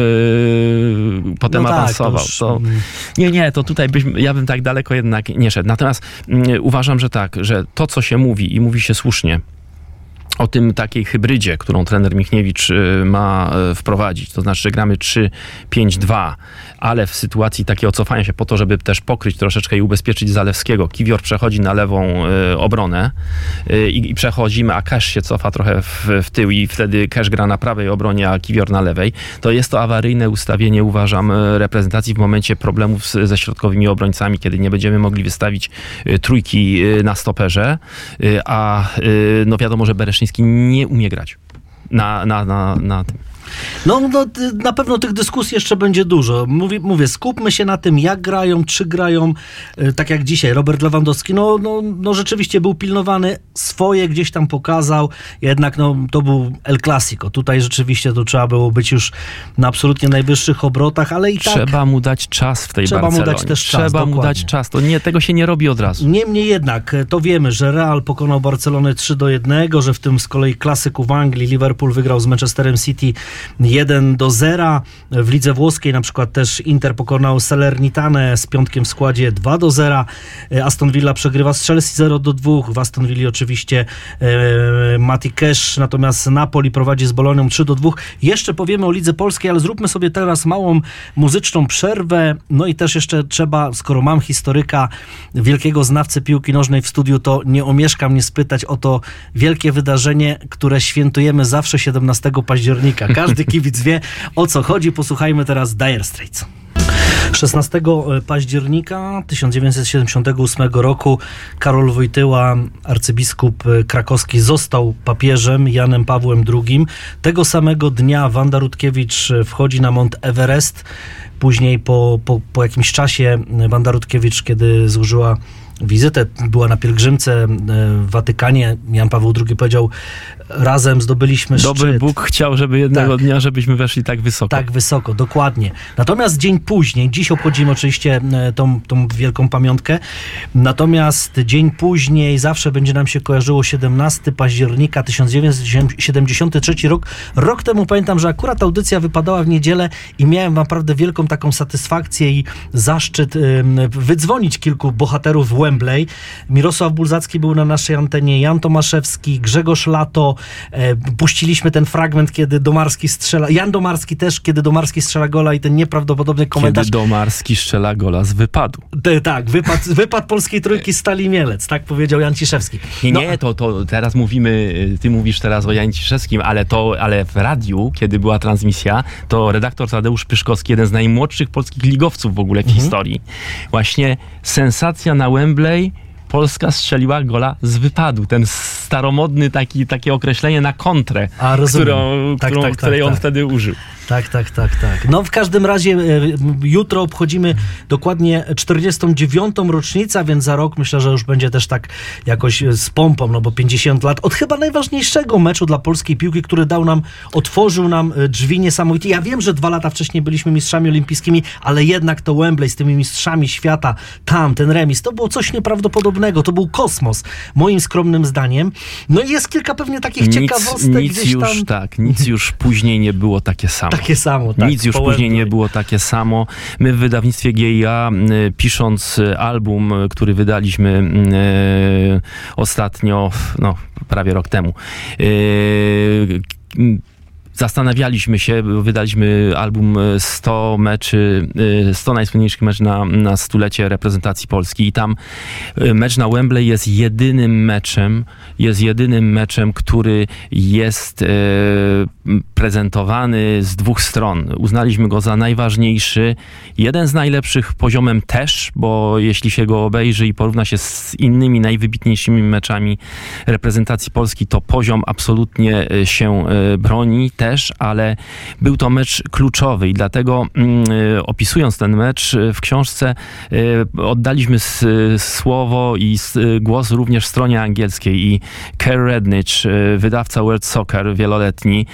potem No tak, to awansował. już, To, mm. nie, nie, to tutaj byśmy, ja bym tak daleko jednak nie szedł. Natomiast mm, uważam, że tak, że to, co się mówi i mówi się słusznie, o tym takiej hybrydzie, którą trener Michniewicz y, ma y, wprowadzić. To znaczy, że gramy 3-5-2, ale w sytuacji takiego cofania się po to, żeby też pokryć troszeczkę i ubezpieczyć Zalewskiego. Kiwior przechodzi na lewą y, obronę i, przechodzimy, a Kesz się cofa trochę w, w tył i wtedy Kesz gra na prawej obronie, a Kiwior na lewej. To jest to awaryjne ustawienie, uważam, reprezentacji w momencie problemów ze środkowymi obrońcami, kiedy nie będziemy mogli wystawić trójki na stoperze, a no wiadomo, że Bereszyński nie umie grać na, na, na, na tym. No, no, na pewno tych dyskusji jeszcze będzie dużo. Mówię, mówię, skupmy się na tym, jak grają, czy grają, y, tak jak dzisiaj. Robert Lewandowski, no, no, no rzeczywiście był pilnowany, swoje gdzieś tam pokazał, jednak no, to był El Clasico. Tutaj rzeczywiście to trzeba było być już na absolutnie najwyższych obrotach, ale i tak... Trzeba mu dać czas w tej Trzeba mu Barcelonie. dać też czas, Trzeba mu dokładnie. dać czas. To nie, tego się nie robi od razu. Niemniej jednak, e, to wiemy, że Real pokonał Barcelonę 3 do 1, że w tym z kolei klasyku w Anglii Liverpool wygrał z Manchesterem City 1 do 0. W lidze włoskiej na przykład też Inter pokonał Salernitane z piątkiem w składzie 2 do 0. E, Aston Villa przegrywa z Chelsea 0 do 2. W Aston Villa oczywiście e, Mati Cash, natomiast Napoli prowadzi z Bolonią 3 do 2. Jeszcze powiemy o lidze polskiej, ale zróbmy sobie teraz małą muzyczną przerwę. No i też jeszcze trzeba, skoro mam historyka, wielkiego znawcę piłki nożnej w studiu, to nie omieszka mnie spytać o to wielkie wydarzenie, które świętujemy zawsze 17 października. Każdy kibic wie, o co chodzi. Posłuchajmy teraz Dire Straits. 16 października 1978 roku Karol Wojtyła, arcybiskup krakowski, został papieżem Janem Pawłem II. Tego samego dnia Wanda Rutkiewicz wchodzi na Mont Everest. Później po, po, po jakimś czasie Wanda Rutkiewicz, kiedy złożyła wizytę, była na pielgrzymce e, w Watykanie, Jan Paweł II powiedział, razem zdobyliśmy Dobry szczyt. Bóg chciał, żeby jednego Tak. dnia, żebyśmy weszli tak wysoko. Tak, wysoko, dokładnie. Natomiast dzień później, dziś obchodzimy oczywiście e, tą, tą wielką pamiątkę, natomiast dzień później zawsze będzie nam się kojarzyło 17 października 1973 rok. Rok temu pamiętam, że akurat audycja wypadała w niedzielę i miałem naprawdę wielką taką satysfakcję i zaszczyt wydzwonić kilku bohaterów w Wembley. Mirosław Bulzacki był na naszej antenie, Jan Tomaszewski, Grzegorz Lato. E, puściliśmy ten fragment, kiedy Domarski strzela. Jan Domarski też, kiedy Domarski strzela gola i ten nieprawdopodobny komentarz. Kiedy Domarski strzela gola z wypadu. Te, tak, wypad, wypad polskiej trójki Stali Mielec, tak powiedział Jan Ciszewski. Nie, No, nie, to, to teraz mówimy, y, ty mówisz teraz o Janie Ciszewskim, ale to, ale w radiu, kiedy była transmisja, to redaktor Tadeusz Pyszkowski, jeden z najmłodszych polskich ligowców w ogóle w Mhm. historii, właśnie sensacja na Wembley, Polska strzeliła gola z wypadu. Ten staromodny taki, takie określenie na kontrę, A, rozumiem. którą, Tak, którą, tak, tak, której on tak. wtedy użył. Tak, tak, tak, tak. No w każdym razie e, jutro obchodzimy dokładnie 49. rocznicę, więc za rok myślę, że już będzie też tak jakoś e, z pompą, no bo 50 lat od chyba najważniejszego meczu dla polskiej piłki, który dał nam, otworzył nam e, drzwi niesamowite. Ja wiem, że dwa lata wcześniej byliśmy mistrzami olimpijskimi, ale jednak to Wembley z tymi mistrzami świata, tam ten remis, to było coś nieprawdopodobnego, to był kosmos, moim skromnym zdaniem. No i jest kilka pewnie takich Nic, ciekawostek nic gdzieś już tam. tak, nic już później nie było takie samo. Takie samo, tak. Nic już później nie było takie samo. My w wydawnictwie GIA, pisząc y, album, y, który wydaliśmy y, ostatnio, no prawie rok temu, Zastanawialiśmy się, bo wydaliśmy album y, 100 meczy, y, 100 najsłynniejszych meczy na, na stulecie reprezentacji Polski i tam y, mecz na Wembley jest jedynym meczem, jest jedynym meczem, który jest y, prezentowany z dwóch stron. Uznaliśmy go za najważniejszy, jeden z najlepszych poziomem też, bo jeśli się go obejrzy i porówna się z innymi najwybitniejszymi meczami reprezentacji Polski, to poziom absolutnie się broni też, ale był to mecz kluczowy i dlatego mm, opisując ten mecz w książce oddaliśmy słowo i głos również stronie angielskiej i Kerr Rednich, wydawca World Soccer wieloletni,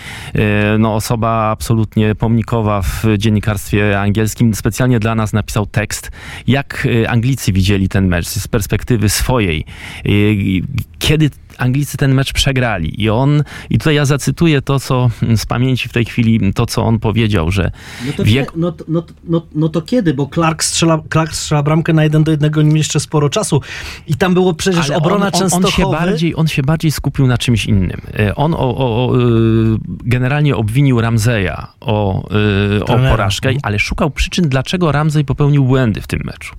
no osoba absolutnie pomnikowa w dziennikarstwie angielskim, specjalnie dla nas napisał tekst, jak Anglicy widzieli ten mecz z perspektywy swojej. Kiedy Anglicy ten mecz przegrali. I on, i tutaj ja zacytuję to, co z pamięci w tej chwili, to, co on powiedział, że no to, wiek... no, no, no, no, to kiedy? Bo Clark strzela, Clark strzela bramkę na jeden do jednego nim jeszcze sporo czasu. I tam było przecież Ale obrona on, on, on, się bardziej, on się bardziej skupił na czymś innym. E, on o, o, o, e, generalnie obwinił Ramzeja o, e, o porażkę, ale szukał przyczyn, dlaczego Ramzej popełnił błędy w tym meczu.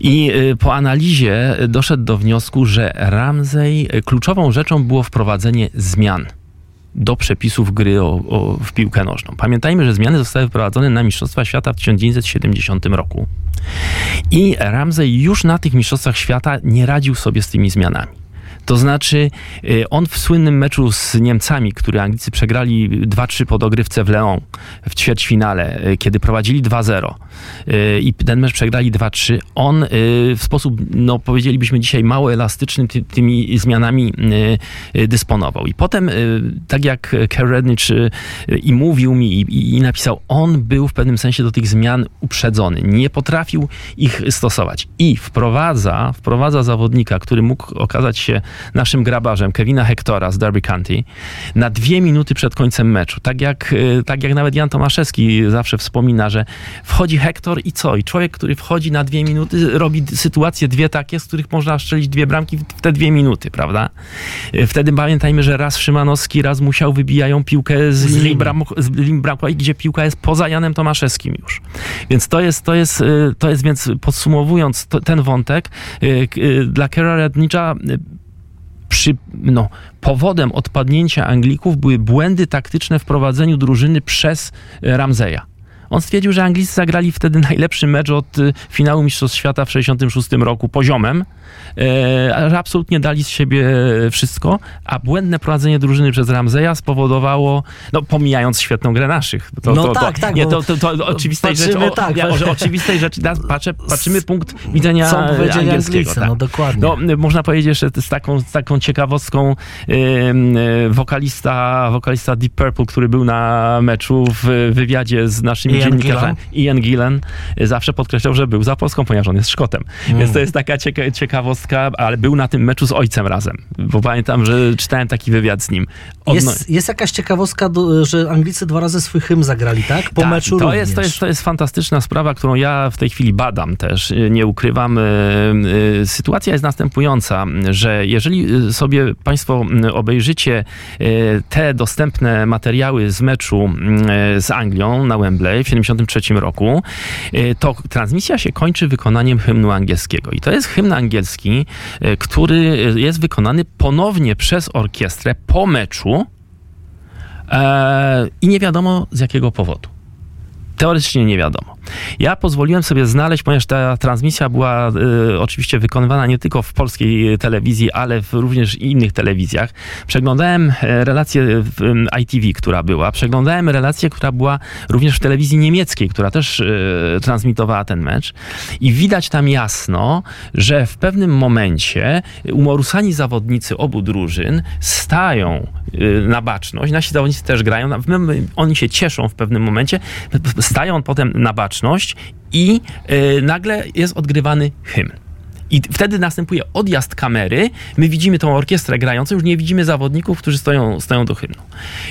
I po analizie doszedł do wniosku, że Ramzej kluczową rzeczą było wprowadzenie zmian do przepisów gry o, o, w piłkę nożną. Pamiętajmy, że zmiany zostały wprowadzone na Mistrzostwa Świata w 1970 roku. I Ramsey już na tych Mistrzostwach Świata nie radził sobie z tymi zmianami. To znaczy, y, on w słynnym meczu z Niemcami, który Anglicy przegrali 2-3 po dogrywce w Leon w ćwierćfinale, y, kiedy prowadzili 2-0 y, i ten mecz przegrali 2-3, on w sposób, no powiedzielibyśmy dzisiaj, mało elastyczny ty, tymi zmianami dysponował. I potem, tak jak Kerenich i mówił mi i, i napisał, on był w pewnym sensie do tych zmian uprzedzony. Nie potrafił ich stosować. I wprowadza, wprowadza zawodnika, który mógł okazać się naszym grabarzem Kevina Hectora z Derby County na dwie minuty przed końcem meczu. Tak jak, y, tak jak nawet Jan Tomaszewski zawsze wspomina, że wchodzi Hector i co? I człowiek, który wchodzi na dwie minuty, robi sytuacje dwie takie, z których można strzelić dwie bramki w te dwie minuty, prawda? Y, wtedy pamiętajmy, że raz Szymanowski, raz musiał wybijają piłkę z, z linii bramkowej, gdzie piłka jest poza Janem Tomaszewskim już. Więc to jest, to jest, y, to jest więc podsumowując to, ten wątek, dla Kera Rednicza przy, no, powodem odpadnięcia Anglików były błędy taktyczne w prowadzeniu drużyny przez Ramzeja. On stwierdził, że Anglicy zagrali wtedy najlepszy mecz od y, finału Mistrzostw Świata w 1966 roku poziomem, e, że absolutnie dali z siebie wszystko, a błędne prowadzenie drużyny przez Ramzeja spowodowało, no pomijając świetną grę naszych. To, no to, tak, to, tak. Nie, to, to, to oczywistej rzeczy, o, tak, ja, o, oczywistej rzeczy, patrzę, patrzymy punkt widzenia angielskiego. Anglicy, tak. No dokładnie. No, można powiedzieć, że z taką, z taką ciekawostką yy, wokalista, wokalista Deep Purple, który był na meczu w wywiadzie z naszymi Ian dziennikarzem, Ian Gillen, zawsze podkreślał, że był za Polską, ponieważ on jest Szkotem. Mm. Więc to jest taka cieka ciekawostka, ale był na tym meczu z ojcem razem. Bo pamiętam, że czytałem taki wywiad z nim. Jest, jest jakaś ciekawostka, że Anglicy dwa razy swój hymn zagrali, tak? Po tak, meczu to jest, to, jest, to jest fantastyczna sprawa, którą ja w tej chwili badam też, nie ukrywam. Sytuacja jest następująca, że jeżeli sobie Państwo obejrzycie te dostępne materiały z meczu z Anglią na Wembley w 1973 roku, to transmisja się kończy wykonaniem hymnu angielskiego. I to jest hymn angielski, który jest wykonany ponownie przez orkiestrę po meczu e, i nie wiadomo z jakiego powodu. Teoretycznie nie wiadomo. Ja pozwoliłem sobie znaleźć, ponieważ ta transmisja była y, oczywiście wykonywana nie tylko w polskiej telewizji, ale w również innych telewizjach. Przeglądałem e, relację w ITV, która była. Przeglądałem relację, która była również w telewizji niemieckiej, która też y, transmitowała ten mecz. I widać tam jasno, że w pewnym momencie umorusani zawodnicy obu drużyn stają y, na baczność. Nasi zawodnicy też grają. Oni się cieszą w pewnym momencie. Stają potem na baczność i yy, nagle jest odgrywany hymn. I wtedy następuje odjazd kamery. My widzimy tą orkiestrę grającą, już nie widzimy zawodników, którzy stoją, stoją do hymnu.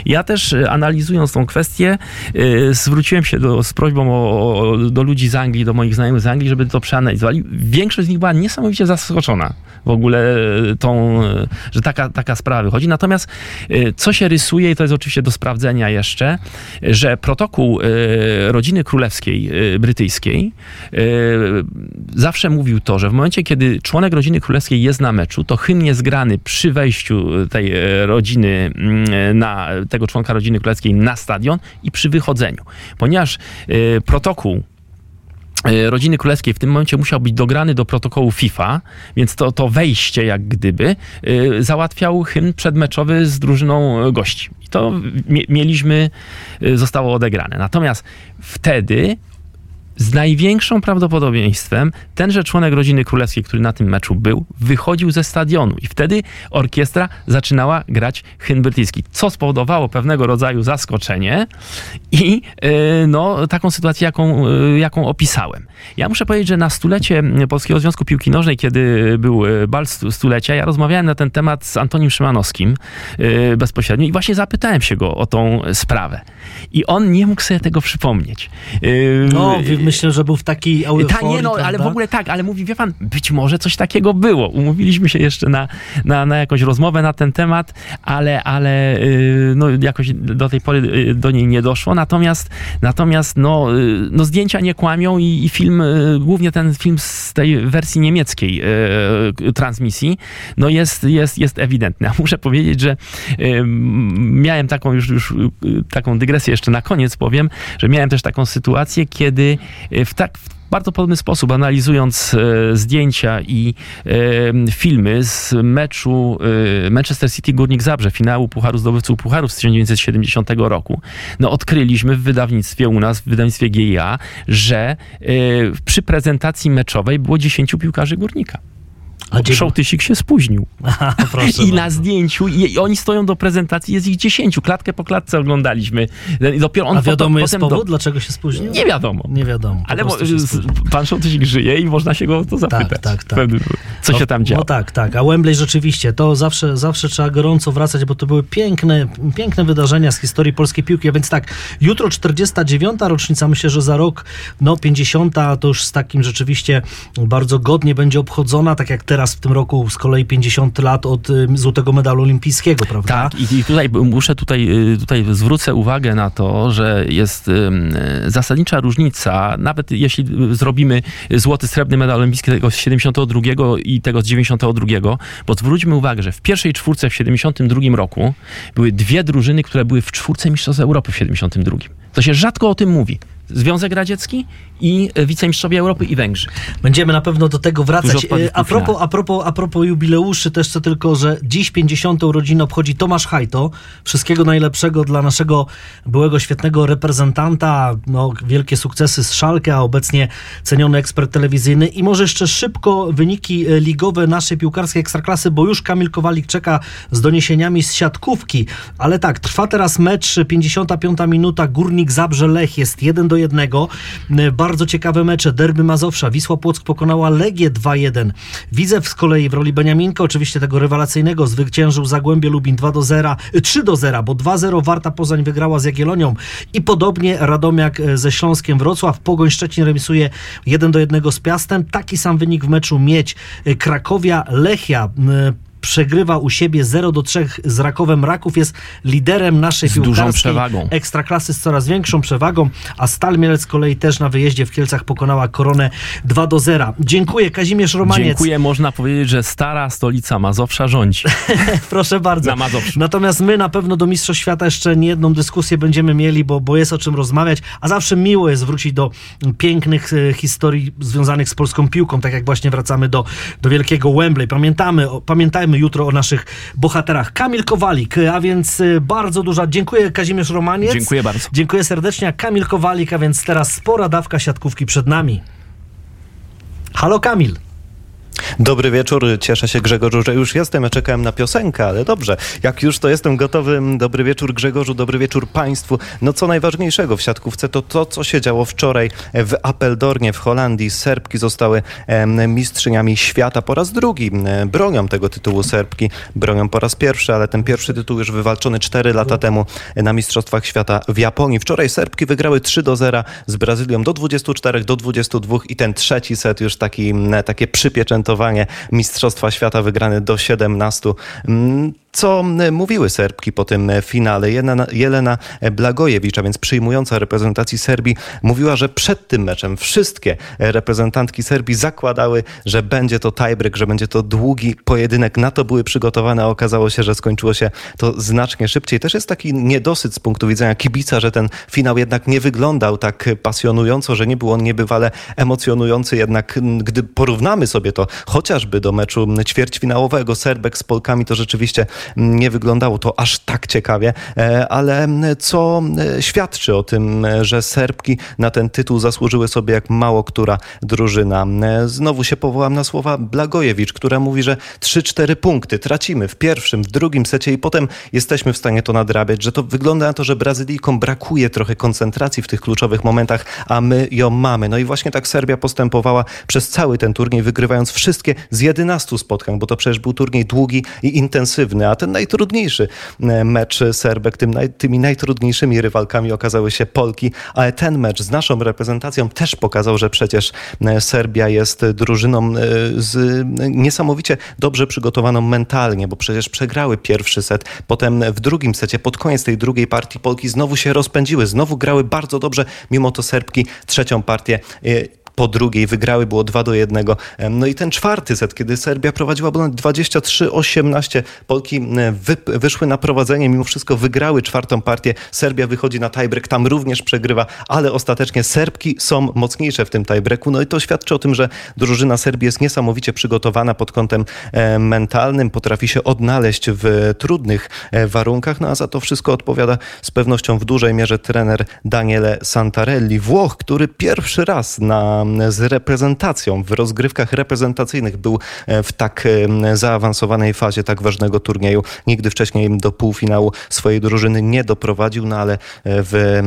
Ja też e, analizując tą kwestię, yy, zwróciłem się do, z prośbą o, do ludzi z Anglii, do moich znajomych z Anglii, żeby to przeanalizowali. Większość z nich była niesamowicie zaskoczona w ogóle e, tą, że taka, taka sprawa wychodzi. Natomiast co się rysuje, i to jest oczywiście do sprawdzenia jeszcze, że protokół rodziny królewskiej brytyjskiej zawsze mówił to, że w momencie, kiedy członek rodziny królewskiej jest na meczu, to hymn jest grany przy wejściu tej e, rodziny, mm, na, tego członka rodziny królewskiej na stadion i przy wychodzeniu. Ponieważ e, protokół e, rodziny królewskiej w tym momencie musiał być dograny do protokołu FIFA, więc to, to wejście jak gdyby załatwiał hymn przedmeczowy z drużyną gości. I to mieliśmy, zostało odegrane. Natomiast wtedy z największym prawdopodobieństwem tenże członek rodziny królewskiej, który na tym meczu był, wychodził ze stadionu i wtedy orkiestra zaczynała grać hymn brytyjski, co spowodowało pewnego rodzaju zaskoczenie i yy, no, taką sytuację, jaką, yy, jaką opisałem. Ja muszę powiedzieć, że na stulecie Polskiego Związku Piłki Nożnej, kiedy był e, bal stulecia, ja rozmawiałem na ten temat z Antonim Szymanowskim yy, bezpośrednio i właśnie zapytałem się go o tą sprawę. I on nie mógł sobie tego przypomnieć. No, myślę, że był w takiej euforii, Ta, nie, no, prawda? ale w ogóle tak, ale mówi, wie pan, być może coś takiego było. Umówiliśmy się jeszcze na, na, na jakąś rozmowę na ten temat, ale, ale yy, no, jakoś do tej pory yy, do niej nie doszło. Natomiast, natomiast no, yy, no, zdjęcia nie kłamią i, i film, y, głównie ten film z tej wersji niemieckiej y, transmisji, no jest, jest, jest ewidentny. A muszę powiedzieć, że miałem taką już, już y, taką dygresję jeszcze na koniec powiem, że miałem też taką sytuację, kiedy w tak w bardzo podobny sposób, analizując e, zdjęcia i e, filmy z meczu e, Manchester City Górnik Zabrze, finału Pucharu Zdobywców Pucharów z 1970 roku, no odkryliśmy w wydawnictwie u nas, w wydawnictwie GIA, że e, przy prezentacji meczowej było 10 piłkarzy Górnika. Szołtysik się spóźnił. Aha, I na zdjęciu, i, i, oni stoją do prezentacji, jest ich dziesięciu. Klatkę po klatce oglądaliśmy. I dopiero on A wiadomo jest powód, do... dlaczego się spóźnił? Nie wiadomo. Nie wiadomo. Ale mo... pan Szołtysik żyje i można się go to zapytać. Tak, tak, tak. Co no, się tam działo. No tak, tak. A Wembley rzeczywiście, to zawsze, zawsze trzeba gorąco wracać, bo to były piękne, piękne wydarzenia z historii polskiej piłki. A więc tak, jutro 49. rocznica, myślę, że za rok, no 50. to już z takim rzeczywiście bardzo godnie będzie obchodzona, tak jak teraz teraz w tym roku z kolei 50 lat od y, złotego medalu olimpijskiego, prawda? Tak, i, tutaj muszę tutaj, y, tutaj zwrócę uwagę na to, że jest zasadnicza różnica, nawet jeśli zrobimy złoty, srebrny medal olimpijski tego z 72 i tego z 92, bo zwróćmy uwagę, że w pierwszej czwórce w 72 roku były dwie drużyny, które były w czwórce Mistrzostw Europy w 72. To się rzadko o tym mówi. Związek Radziecki i wicemistrzowie Europy i Węgrzy. Będziemy na pewno do tego wracać. E, a propos, a, propos, a propos jubileuszy, też co tylko, że dziś 50. urodziny obchodzi Tomasz Hajto. Wszystkiego najlepszego dla naszego byłego świetnego reprezentanta. No, wielkie sukcesy z Szalkę, a obecnie ceniony ekspert telewizyjny. I może jeszcze szybko wyniki e, ligowe naszej piłkarskiej ekstraklasy, bo już Kamil Kowalik czeka z doniesieniami z siatkówki. Ale tak, trwa teraz mecz, 55 minuta, Górnik Zabrze Lech jest 1 do 1. Bardzo ciekawe mecze. Derby Mazowsza. Wisła Płock pokonała Legię 2-1. Widzew z kolei w roli Beniaminka, oczywiście tego rewelacyjnego, zwyciężył Zagłębie Lubin 2 0, 3 0, bo 2-0 Warta Pozań wygrała z Jagiellonią i podobnie Radomiak e, ze Śląskiem Wrocław. Pogoń Szczecin remisuje 1 1 z Piastem. Taki sam wynik w meczu Mieć e, Krakowia Lechia przegrywa u siebie 0 do 3 z Rakowem. Raków jest liderem naszej z dużą przewagą. ekstraklasy z coraz większą przewagą, a Stal Mielec z kolei też na wyjeździe w Kielcach pokonała Koronę 2 do 0. Dziękuję, Kazimierz Romaniec. Dziękuję, można powiedzieć, że stara stolica Mazowsza rządzi. Proszę bardzo. Na Mazowszu. Natomiast my na pewno do Mistrzostw Świata jeszcze nie jedną dyskusję będziemy mieli, bo, bo jest o czym rozmawiać, a zawsze miło jest wrócić do pięknych e, historii związanych z polską piłką, tak jak właśnie wracamy do, do wielkiego Wembley. Pamiętamy, pamiętajmy jutro o naszych bohaterach. Kamil Kowalik, a więc y, bardzo duża. Dziękuję Kazimierz Romaniec. Dziękuję bardzo. Dziękuję serdecznie. Kamil Kowalik, a więc teraz spora dawka siatkówki przed nami. Halo Kamil. Dobry wieczór, cieszę się Grzegorzu, że już jestem. Czekałem na piosenkę, ale dobrze. Jak już to jestem gotowy. Dobry wieczór Grzegorzu, dobry wieczór Państwu. No co najważniejszego w siatkówce to to, co się działo wczoraj w Appeldornie w Holandii. Serbki zostały mistrzyniami świata po raz drugi. Bronią tego tytułu Serbki, bronią po raz pierwszy, ale ten pierwszy tytuł już wywalczony 4 lata temu na Mistrzostwach Świata w Japonii. Wczoraj Serbki wygrały 3 do 0 z Brazylią do 24 do 22 i ten trzeci set już taki, takie przypieczętowanie Mistrzostwa Świata wygrany do 17 co mówiły Serbki po tym finale. Jelena, Jelena Blagojewicz, a więc przyjmująca reprezentacji Serbii, mówiła, że przed tym meczem wszystkie reprezentantki Serbii zakładały, że będzie to tiebreak, że będzie to długi pojedynek. Na to były przygotowane, a okazało się, że skończyło się to znacznie szybciej. Też jest taki niedosyt z punktu widzenia kibica, że ten finał jednak nie wyglądał tak pasjonująco, że nie był on niebywale emocjonujący. Jednak gdy porównamy sobie to chociażby do meczu ćwierćfinałowego Serbek z Polkami, to rzeczywiście nie wyglądało to aż tak ciekawie, ale co świadczy o tym, że Serbki na ten tytuł zasłużyły sobie jak mało która drużyna. Znowu się powołam na słowa Blagojewicz, która mówi, że 3-4 punkty tracimy w pierwszym, w drugim secie i potem jesteśmy w stanie to nadrabiać, że to wygląda na to, że Brazylijkom brakuje trochę koncentracji w tych kluczowych momentach, a my ją mamy. No i właśnie tak Serbia postępowała przez cały ten turniej, wygrywając wszystkie z 11 spotkań, bo to przecież był turniej długi i intensywny, a ten najtrudniejszy e, mecz Serbek, tym naj, tymi najtrudniejszymi rywalkami okazały się Polki, ale ten mecz z naszą reprezentacją też pokazał, że przecież e, Serbia jest drużyną e, z niesamowicie dobrze przygotowaną mentalnie, bo przecież przegrały pierwszy set, potem w drugim secie, pod koniec tej drugiej partii Polki znowu się rozpędziły, znowu grały bardzo dobrze, mimo to Serbki trzecią partię po drugiej wygrały, było 2 do 1. No i ten czwarty set, kiedy Serbia prowadziła ponad 23-18, Polki wy, wyszły na prowadzenie, mimo wszystko wygrały czwartą partię. Serbia wychodzi na tiebreak, tam również przegrywa, ale ostatecznie Serbki są mocniejsze w tym tiebreaku. No i to świadczy o tym, że drużyna Serbii jest niesamowicie przygotowana pod kątem mentalnym, potrafi się odnaleźć w trudnych e, warunkach, no a za to wszystko odpowiada z pewnością w dużej mierze trener Daniele Santarelli, Włoch, który pierwszy raz na z reprezentacją w rozgrywkach reprezentacyjnych. Był e, w tak e, zaawansowanej fazie tak ważnego turnieju. Nigdy wcześniej do półfinału swojej drużyny nie doprowadził, no ale e, w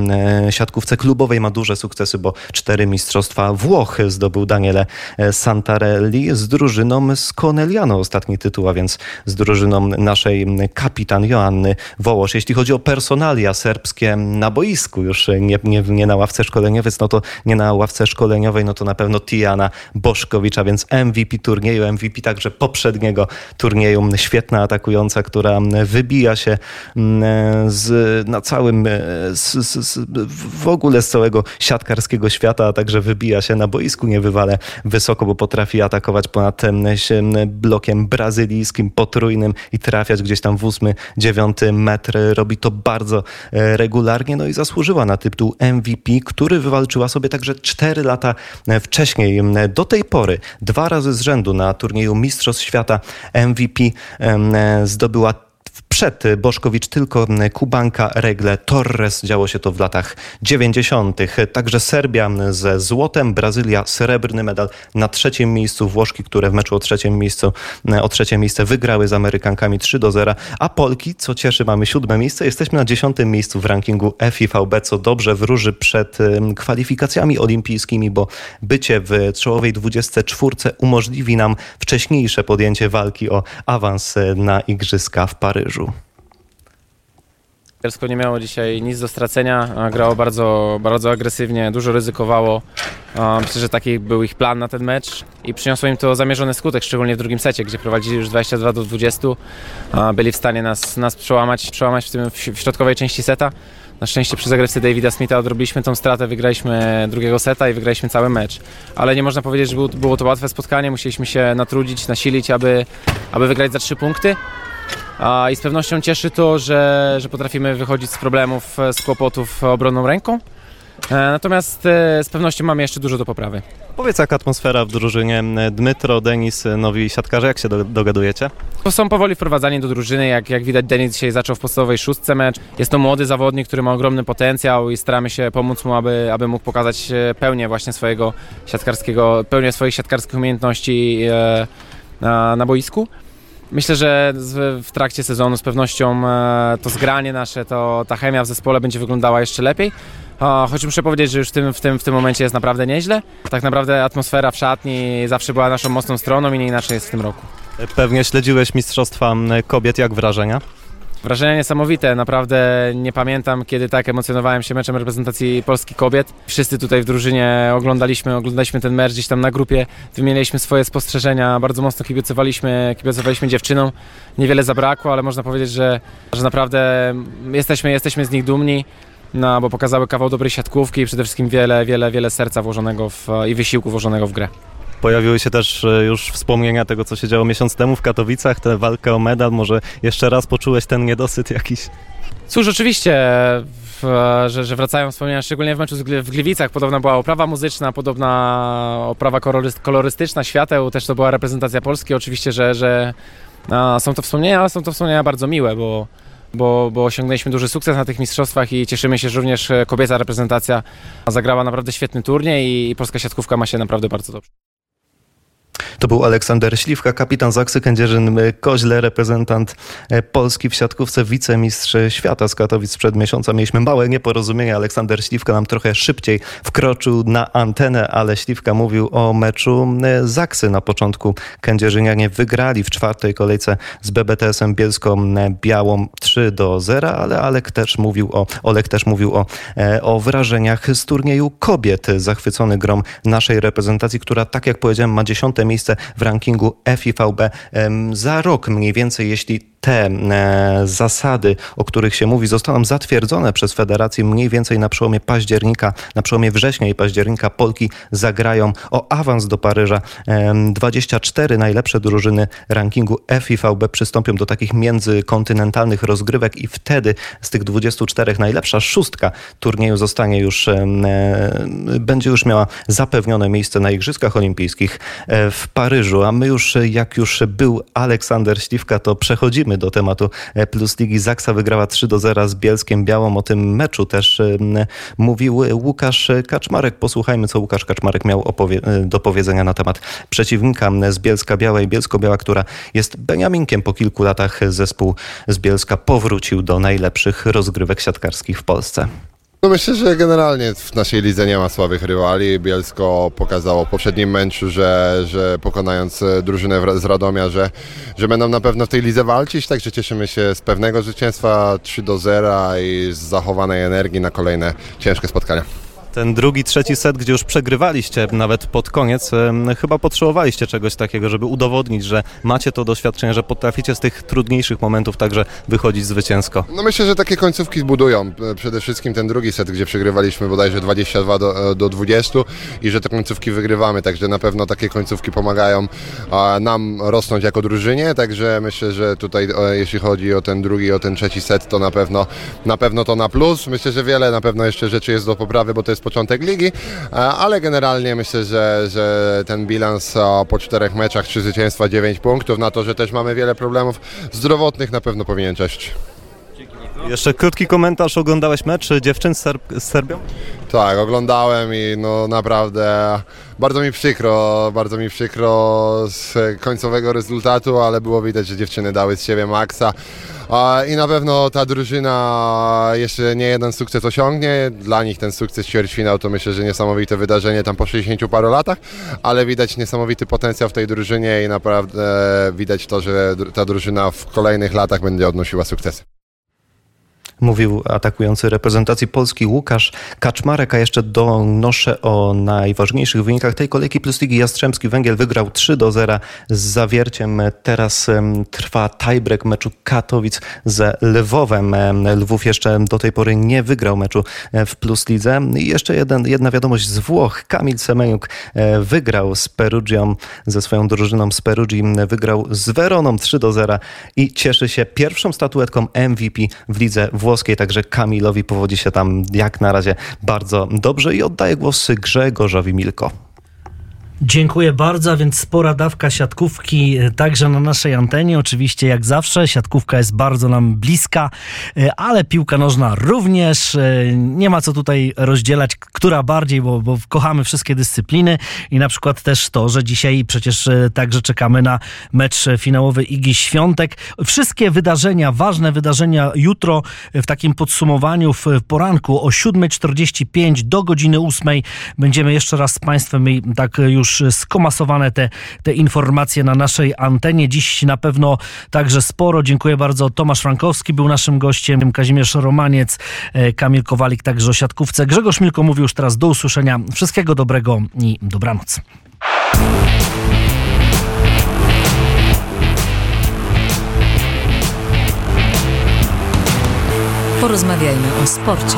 siatkówce klubowej ma duże sukcesy, bo cztery mistrzostwa Włoch zdobył Daniele Santarelli z drużyną z Coneliano ostatni tytuł, a więc z drużyną naszej kapitan Joanny Wołosz. Jeśli chodzi o personalia serbskie na boisku, już nie, nie, nie na ławce szkoleniowej, no to nie na ławce szkoleniowej, no to na pewno Tiana Boszkowicza, więc MVP turnieju, MVP także poprzedniego turnieju. Świetna atakująca, która wybija się mm, z, na całym, e, z, z, w ogóle z całego siatkarskiego świata, a także wybija się na boisku niewywale wysoko, bo potrafi atakować ponad blokiem brazylijskim, potrójnym i trafiać gdzieś tam w ósmy, dziewiąty metr. Robi to bardzo e, regularnie, no i zasłużyła na tytuł MVP, który wywalczyła sobie także cztery lata wcześniej. Do tej pory dwa razy z rzędu na turnieju Mistrzostw Świata MVP zdobyła przed Boszkowicz tylko Kubanka, Regle, Torres. Działo się to w latach 90. Także Serbia ze złotem, Brazylia srebrny medal na trzecim miejscu, Włoszki, które w meczu o trzecim miejscu, o trzecie miejsce wygrały z Amerykankami 3 do 0, a Polki, co cieszy, mamy siódme miejsce. Jesteśmy na dziesiątym miejscu w rankingu FIVB, co dobrze wróży przed kwalifikacjami olimpijskimi, bo bycie w czołowej 24 umożliwi nam wcześniejsze podjęcie walki o awans na Igrzyska w Paryżu. Kielsko nie miało dzisiaj nic do stracenia, grało bardzo, bardzo agresywnie, dużo ryzykowało. Myślę, że taki był ich plan na ten mecz i przyniosło im to zamierzony skutek, szczególnie w drugim secie, gdzie prowadzili już 22 do 20. Byli w stanie nas, nas przełamać, przełamać w, tym, w środkowej części seta. Na szczęście przy zagrywce Davida Smitha odrobiliśmy tą stratę, wygraliśmy drugiego seta i wygraliśmy cały mecz. Ale nie można powiedzieć, że było to łatwe spotkanie, musieliśmy się natrudzić, nasilić, aby, aby wygrać za trzy punkty. I z pewnością cieszy to, że, że potrafimy wychodzić z problemów, e, z kłopotów obronną ręką. E, natomiast e, z pewnością mamy jeszcze dużo do poprawy. Powiedz, jak atmosfera w drużynie Dmytro, Denis, nowi siatkarze, jak się dogadujecie? Są powoli wprowadzani do drużyny, jak, jak widać Denis dzisiaj zaczął w podstawowej szóstce mecz. Jest to młody zawodnik, który ma ogromny potencjał i staramy się pomóc mu, aby, aby mógł pokazać pełnię właśnie swojego siatkarskiego, pełnię swoich siatkarskich umiejętności na, na boisku. Myślę, że w trakcie sezonu z pewnością e, to zgranie nasze, to ta chemia w zespole będzie wyglądała jeszcze lepiej. Choć muszę powiedzieć, że już w tym, w, tym, w tym momencie jest naprawdę nieźle. Tak naprawdę atmosfera w szatni zawsze była naszą mocną stroną i nie inaczej jest w tym roku. Pewnie śledziłeś Mistrzostwa Kobiet, jak wrażenia? Wrażenia niesamowite, naprawdę nie pamiętam kiedy tak emocjonowałem się meczem reprezentacji Polski kobiet. Wszyscy tutaj w drużynie oglądaliśmy, oglądaliśmy ten mecz gdzieś tam na grupie, wymieniliśmy swoje spostrzeżenia, bardzo mocno kibicowaliśmy, kibicowaliśmy dziewczynom. Niewiele zabrakło, ale można powiedzieć, że, że naprawdę jesteśmy, jesteśmy z nich dumni. No, bo pokazały kawał dobrej siatkówki i przede wszystkim wiele, wiele, wiele serca włożonego w, i wysiłku włożonego w grę. Pojawiły się też e, już wspomnienia tego, co się działo miesiąc temu w Katowicach, tę walkę o medal. Może jeszcze raz poczułeś ten niedosyt jakiś? Cóż, oczywiście w, że, że wracają wspomnienia, szczególnie w meczu w Gliwicach. Podobna była oprawa muzyczna, podobna oprawa koloryst- kolorystyczna, świateł, też to była reprezentacja Polski. Oczywiście, że, że a, są to wspomnienia, ale są to wspomnienia bardzo miłe, bo, bo, bo osiągnęliśmy duży sukces na tych mistrzostwach i cieszymy się, że również e, kobieca reprezentacja zagrała naprawdę świetny turniej i polska siatkówka ma się naprawdę bardzo dobrze. To był Aleksander Śliwka, kapitan Zaksy Kędzierzyn-Koźle, reprezentant e, Polski w siatkówce, wicemistrz świata z Katowic sprzed miesiąca. Mieliśmy małe nieporozumienie. Aleksander Śliwka nam trochę szybciej wkroczył na antenę, ale Śliwka mówił o meczu e, Zaksy na początku. Kędzierzynianie wygrali w czwartej kolejce z BBTS-em Bielską-Białą 3 do 0, ale Alek też mówił o, Olek też mówił o, e, o wrażeniach z turnieju kobiet. Zachwycony grom naszej reprezentacji, która tak jak powiedziałem ma dziesiąte miejsce w rankingu FIVB. Za rok mniej więcej, jeśli te zasady, o których się mówi, zostaną zatwierdzone przez federację mniej więcej na przełomie października, na przełomie września i października Polki zagrają o awans do Paryża. Em, 24 najlepsze drużyny rankingu FIVB przystąpią do takich międzykontynentalnych rozgrywek i wtedy z tych 24 najlepsza szóstka turnieju zostanie już, e, będzie już miała zapewnione miejsce na Igrzyskach Olimpijskich e, w Paryżu. A my już, jak już był Aleksander Śliwka, to przechodzimy do tematu e, Plus Ligi. Zaksa wygrała 3 do 0 z Bielskiem Białą. O tym meczu też mówił Łukasz Kaczmarek. Posłuchajmy, co Łukasz Kaczmarek miał e, do powiedzenia na temat przeciwnika z Bielska Białej. Bielsko-Biała, która jest Beniaminkiem po kilku latach. Zespół z Bielska powrócił do najlepszych rozgrywek siatkarskich w Polsce. No myślę, że generalnie w naszej lidze nie ma słabych rywali. Bielsko pokazało w poprzednim meczu, że, że pokonając e, drużynę z Radomia, że, że będą na pewno w tej lidze walczyć, także cieszymy się z pewnego zwycięstwa 3 do 0 i z zachowanej energii na kolejne ciężkie spotkania. Ten drugi, trzeci set, gdzie już przegrywaliście nawet pod koniec, chyba potrzebowaliście czegoś takiego, żeby udowodnić, że macie to doświadczenie, że potraficie z tych trudniejszych momentów także wychodzić zwycięsko. No myślę, że takie końcówki budują. E, Przede wszystkim ten drugi set, gdzie przegrywaliśmy bodajże 22 do, e, do 20 i że te końcówki wygrywamy, także na pewno takie końcówki pomagają nam rosnąć jako drużynie, także myślę, że tutaj e, jeśli chodzi o ten drugi, o ten trzeci set, to na pewno, na pewno to na plus. Myślę, że wiele na pewno jeszcze rzeczy jest do poprawy, bo to jest początek ligi, e, ale generalnie myślę, że, że ten bilans po czterech meczach, trzy zwycięstwa, 9 punktów, na to, że też mamy wiele problemów zdrowotnych, na pewno powinien cześć. Jeszcze krótki komentarz. Oglądałeś mecz dziewczyn z, Serb- z Serbią? Tak, oglądałem i no naprawdę bardzo mi przykro, bardzo mi przykro z końcowego rezultatu, ale było widać, że dziewczyny dały z siebie maksa. I na pewno ta drużyna jeszcze nie jeden sukces osiągnie. Dla nich ten sukces ćwierćfinał to myślę, że niesamowite wydarzenie tam po 60 paru latach, ale widać niesamowity potencjał w tej drużynie i naprawdę widać to, że ta drużyna w kolejnych latach będzie odnosiła sukcesy. Mówił atakujący reprezentacji Polski Łukasz Kaczmarek, a jeszcze donoszę o najważniejszych wynikach tej kolejki plus Ligi Jastrzębski Węgiel wygrał 3 do 0 z zawierciem. Teraz trwa tiebreak meczu Katowic ze Lwowem. Em, Lwów jeszcze do tej pory nie wygrał meczu e, w plus lidze. I jeszcze jeden, jedna wiadomość z Włoch. Kamil Semeniuk e, wygrał z Perugią, ze swoją drużyną z Perugii. Wygrał z Weroną 3 do 0 i cieszy się pierwszą statuetką MVP w lidze włoskiej. Także Kamilowi powodzi się tam jak na razie bardzo dobrze i oddaję głos Grzegorzowi Milko. Dziękuję bardzo, więc spora dawka siatkówki e, także na naszej antenie. Oczywiście jak zawsze siatkówka jest bardzo nam bliska, e, ale piłka nożna również. E, Nie ma co tutaj rozdzielać, która bardziej, bo, bo kochamy wszystkie dyscypliny i na przykład też to, że dzisiaj przecież także czekamy na mecz finałowy Igi Świątek. Wszystkie wydarzenia, ważne wydarzenia jutro w takim podsumowaniu w poranku o 7.45 do godziny 8 będziemy jeszcze raz z Państwem i tak już skomasowane te, te informacje na naszej antenie. Dziś na pewno także sporo. Dziękuję bardzo. Tomasz Frankowski był naszym gościem, Kazimierz Romaniec, e, Kamil Kowalik także o siatkówce. Grzegorz Milko mówił już teraz do usłyszenia. Wszystkiego dobrego i dobranoc. Porozmawiajmy o sporcie.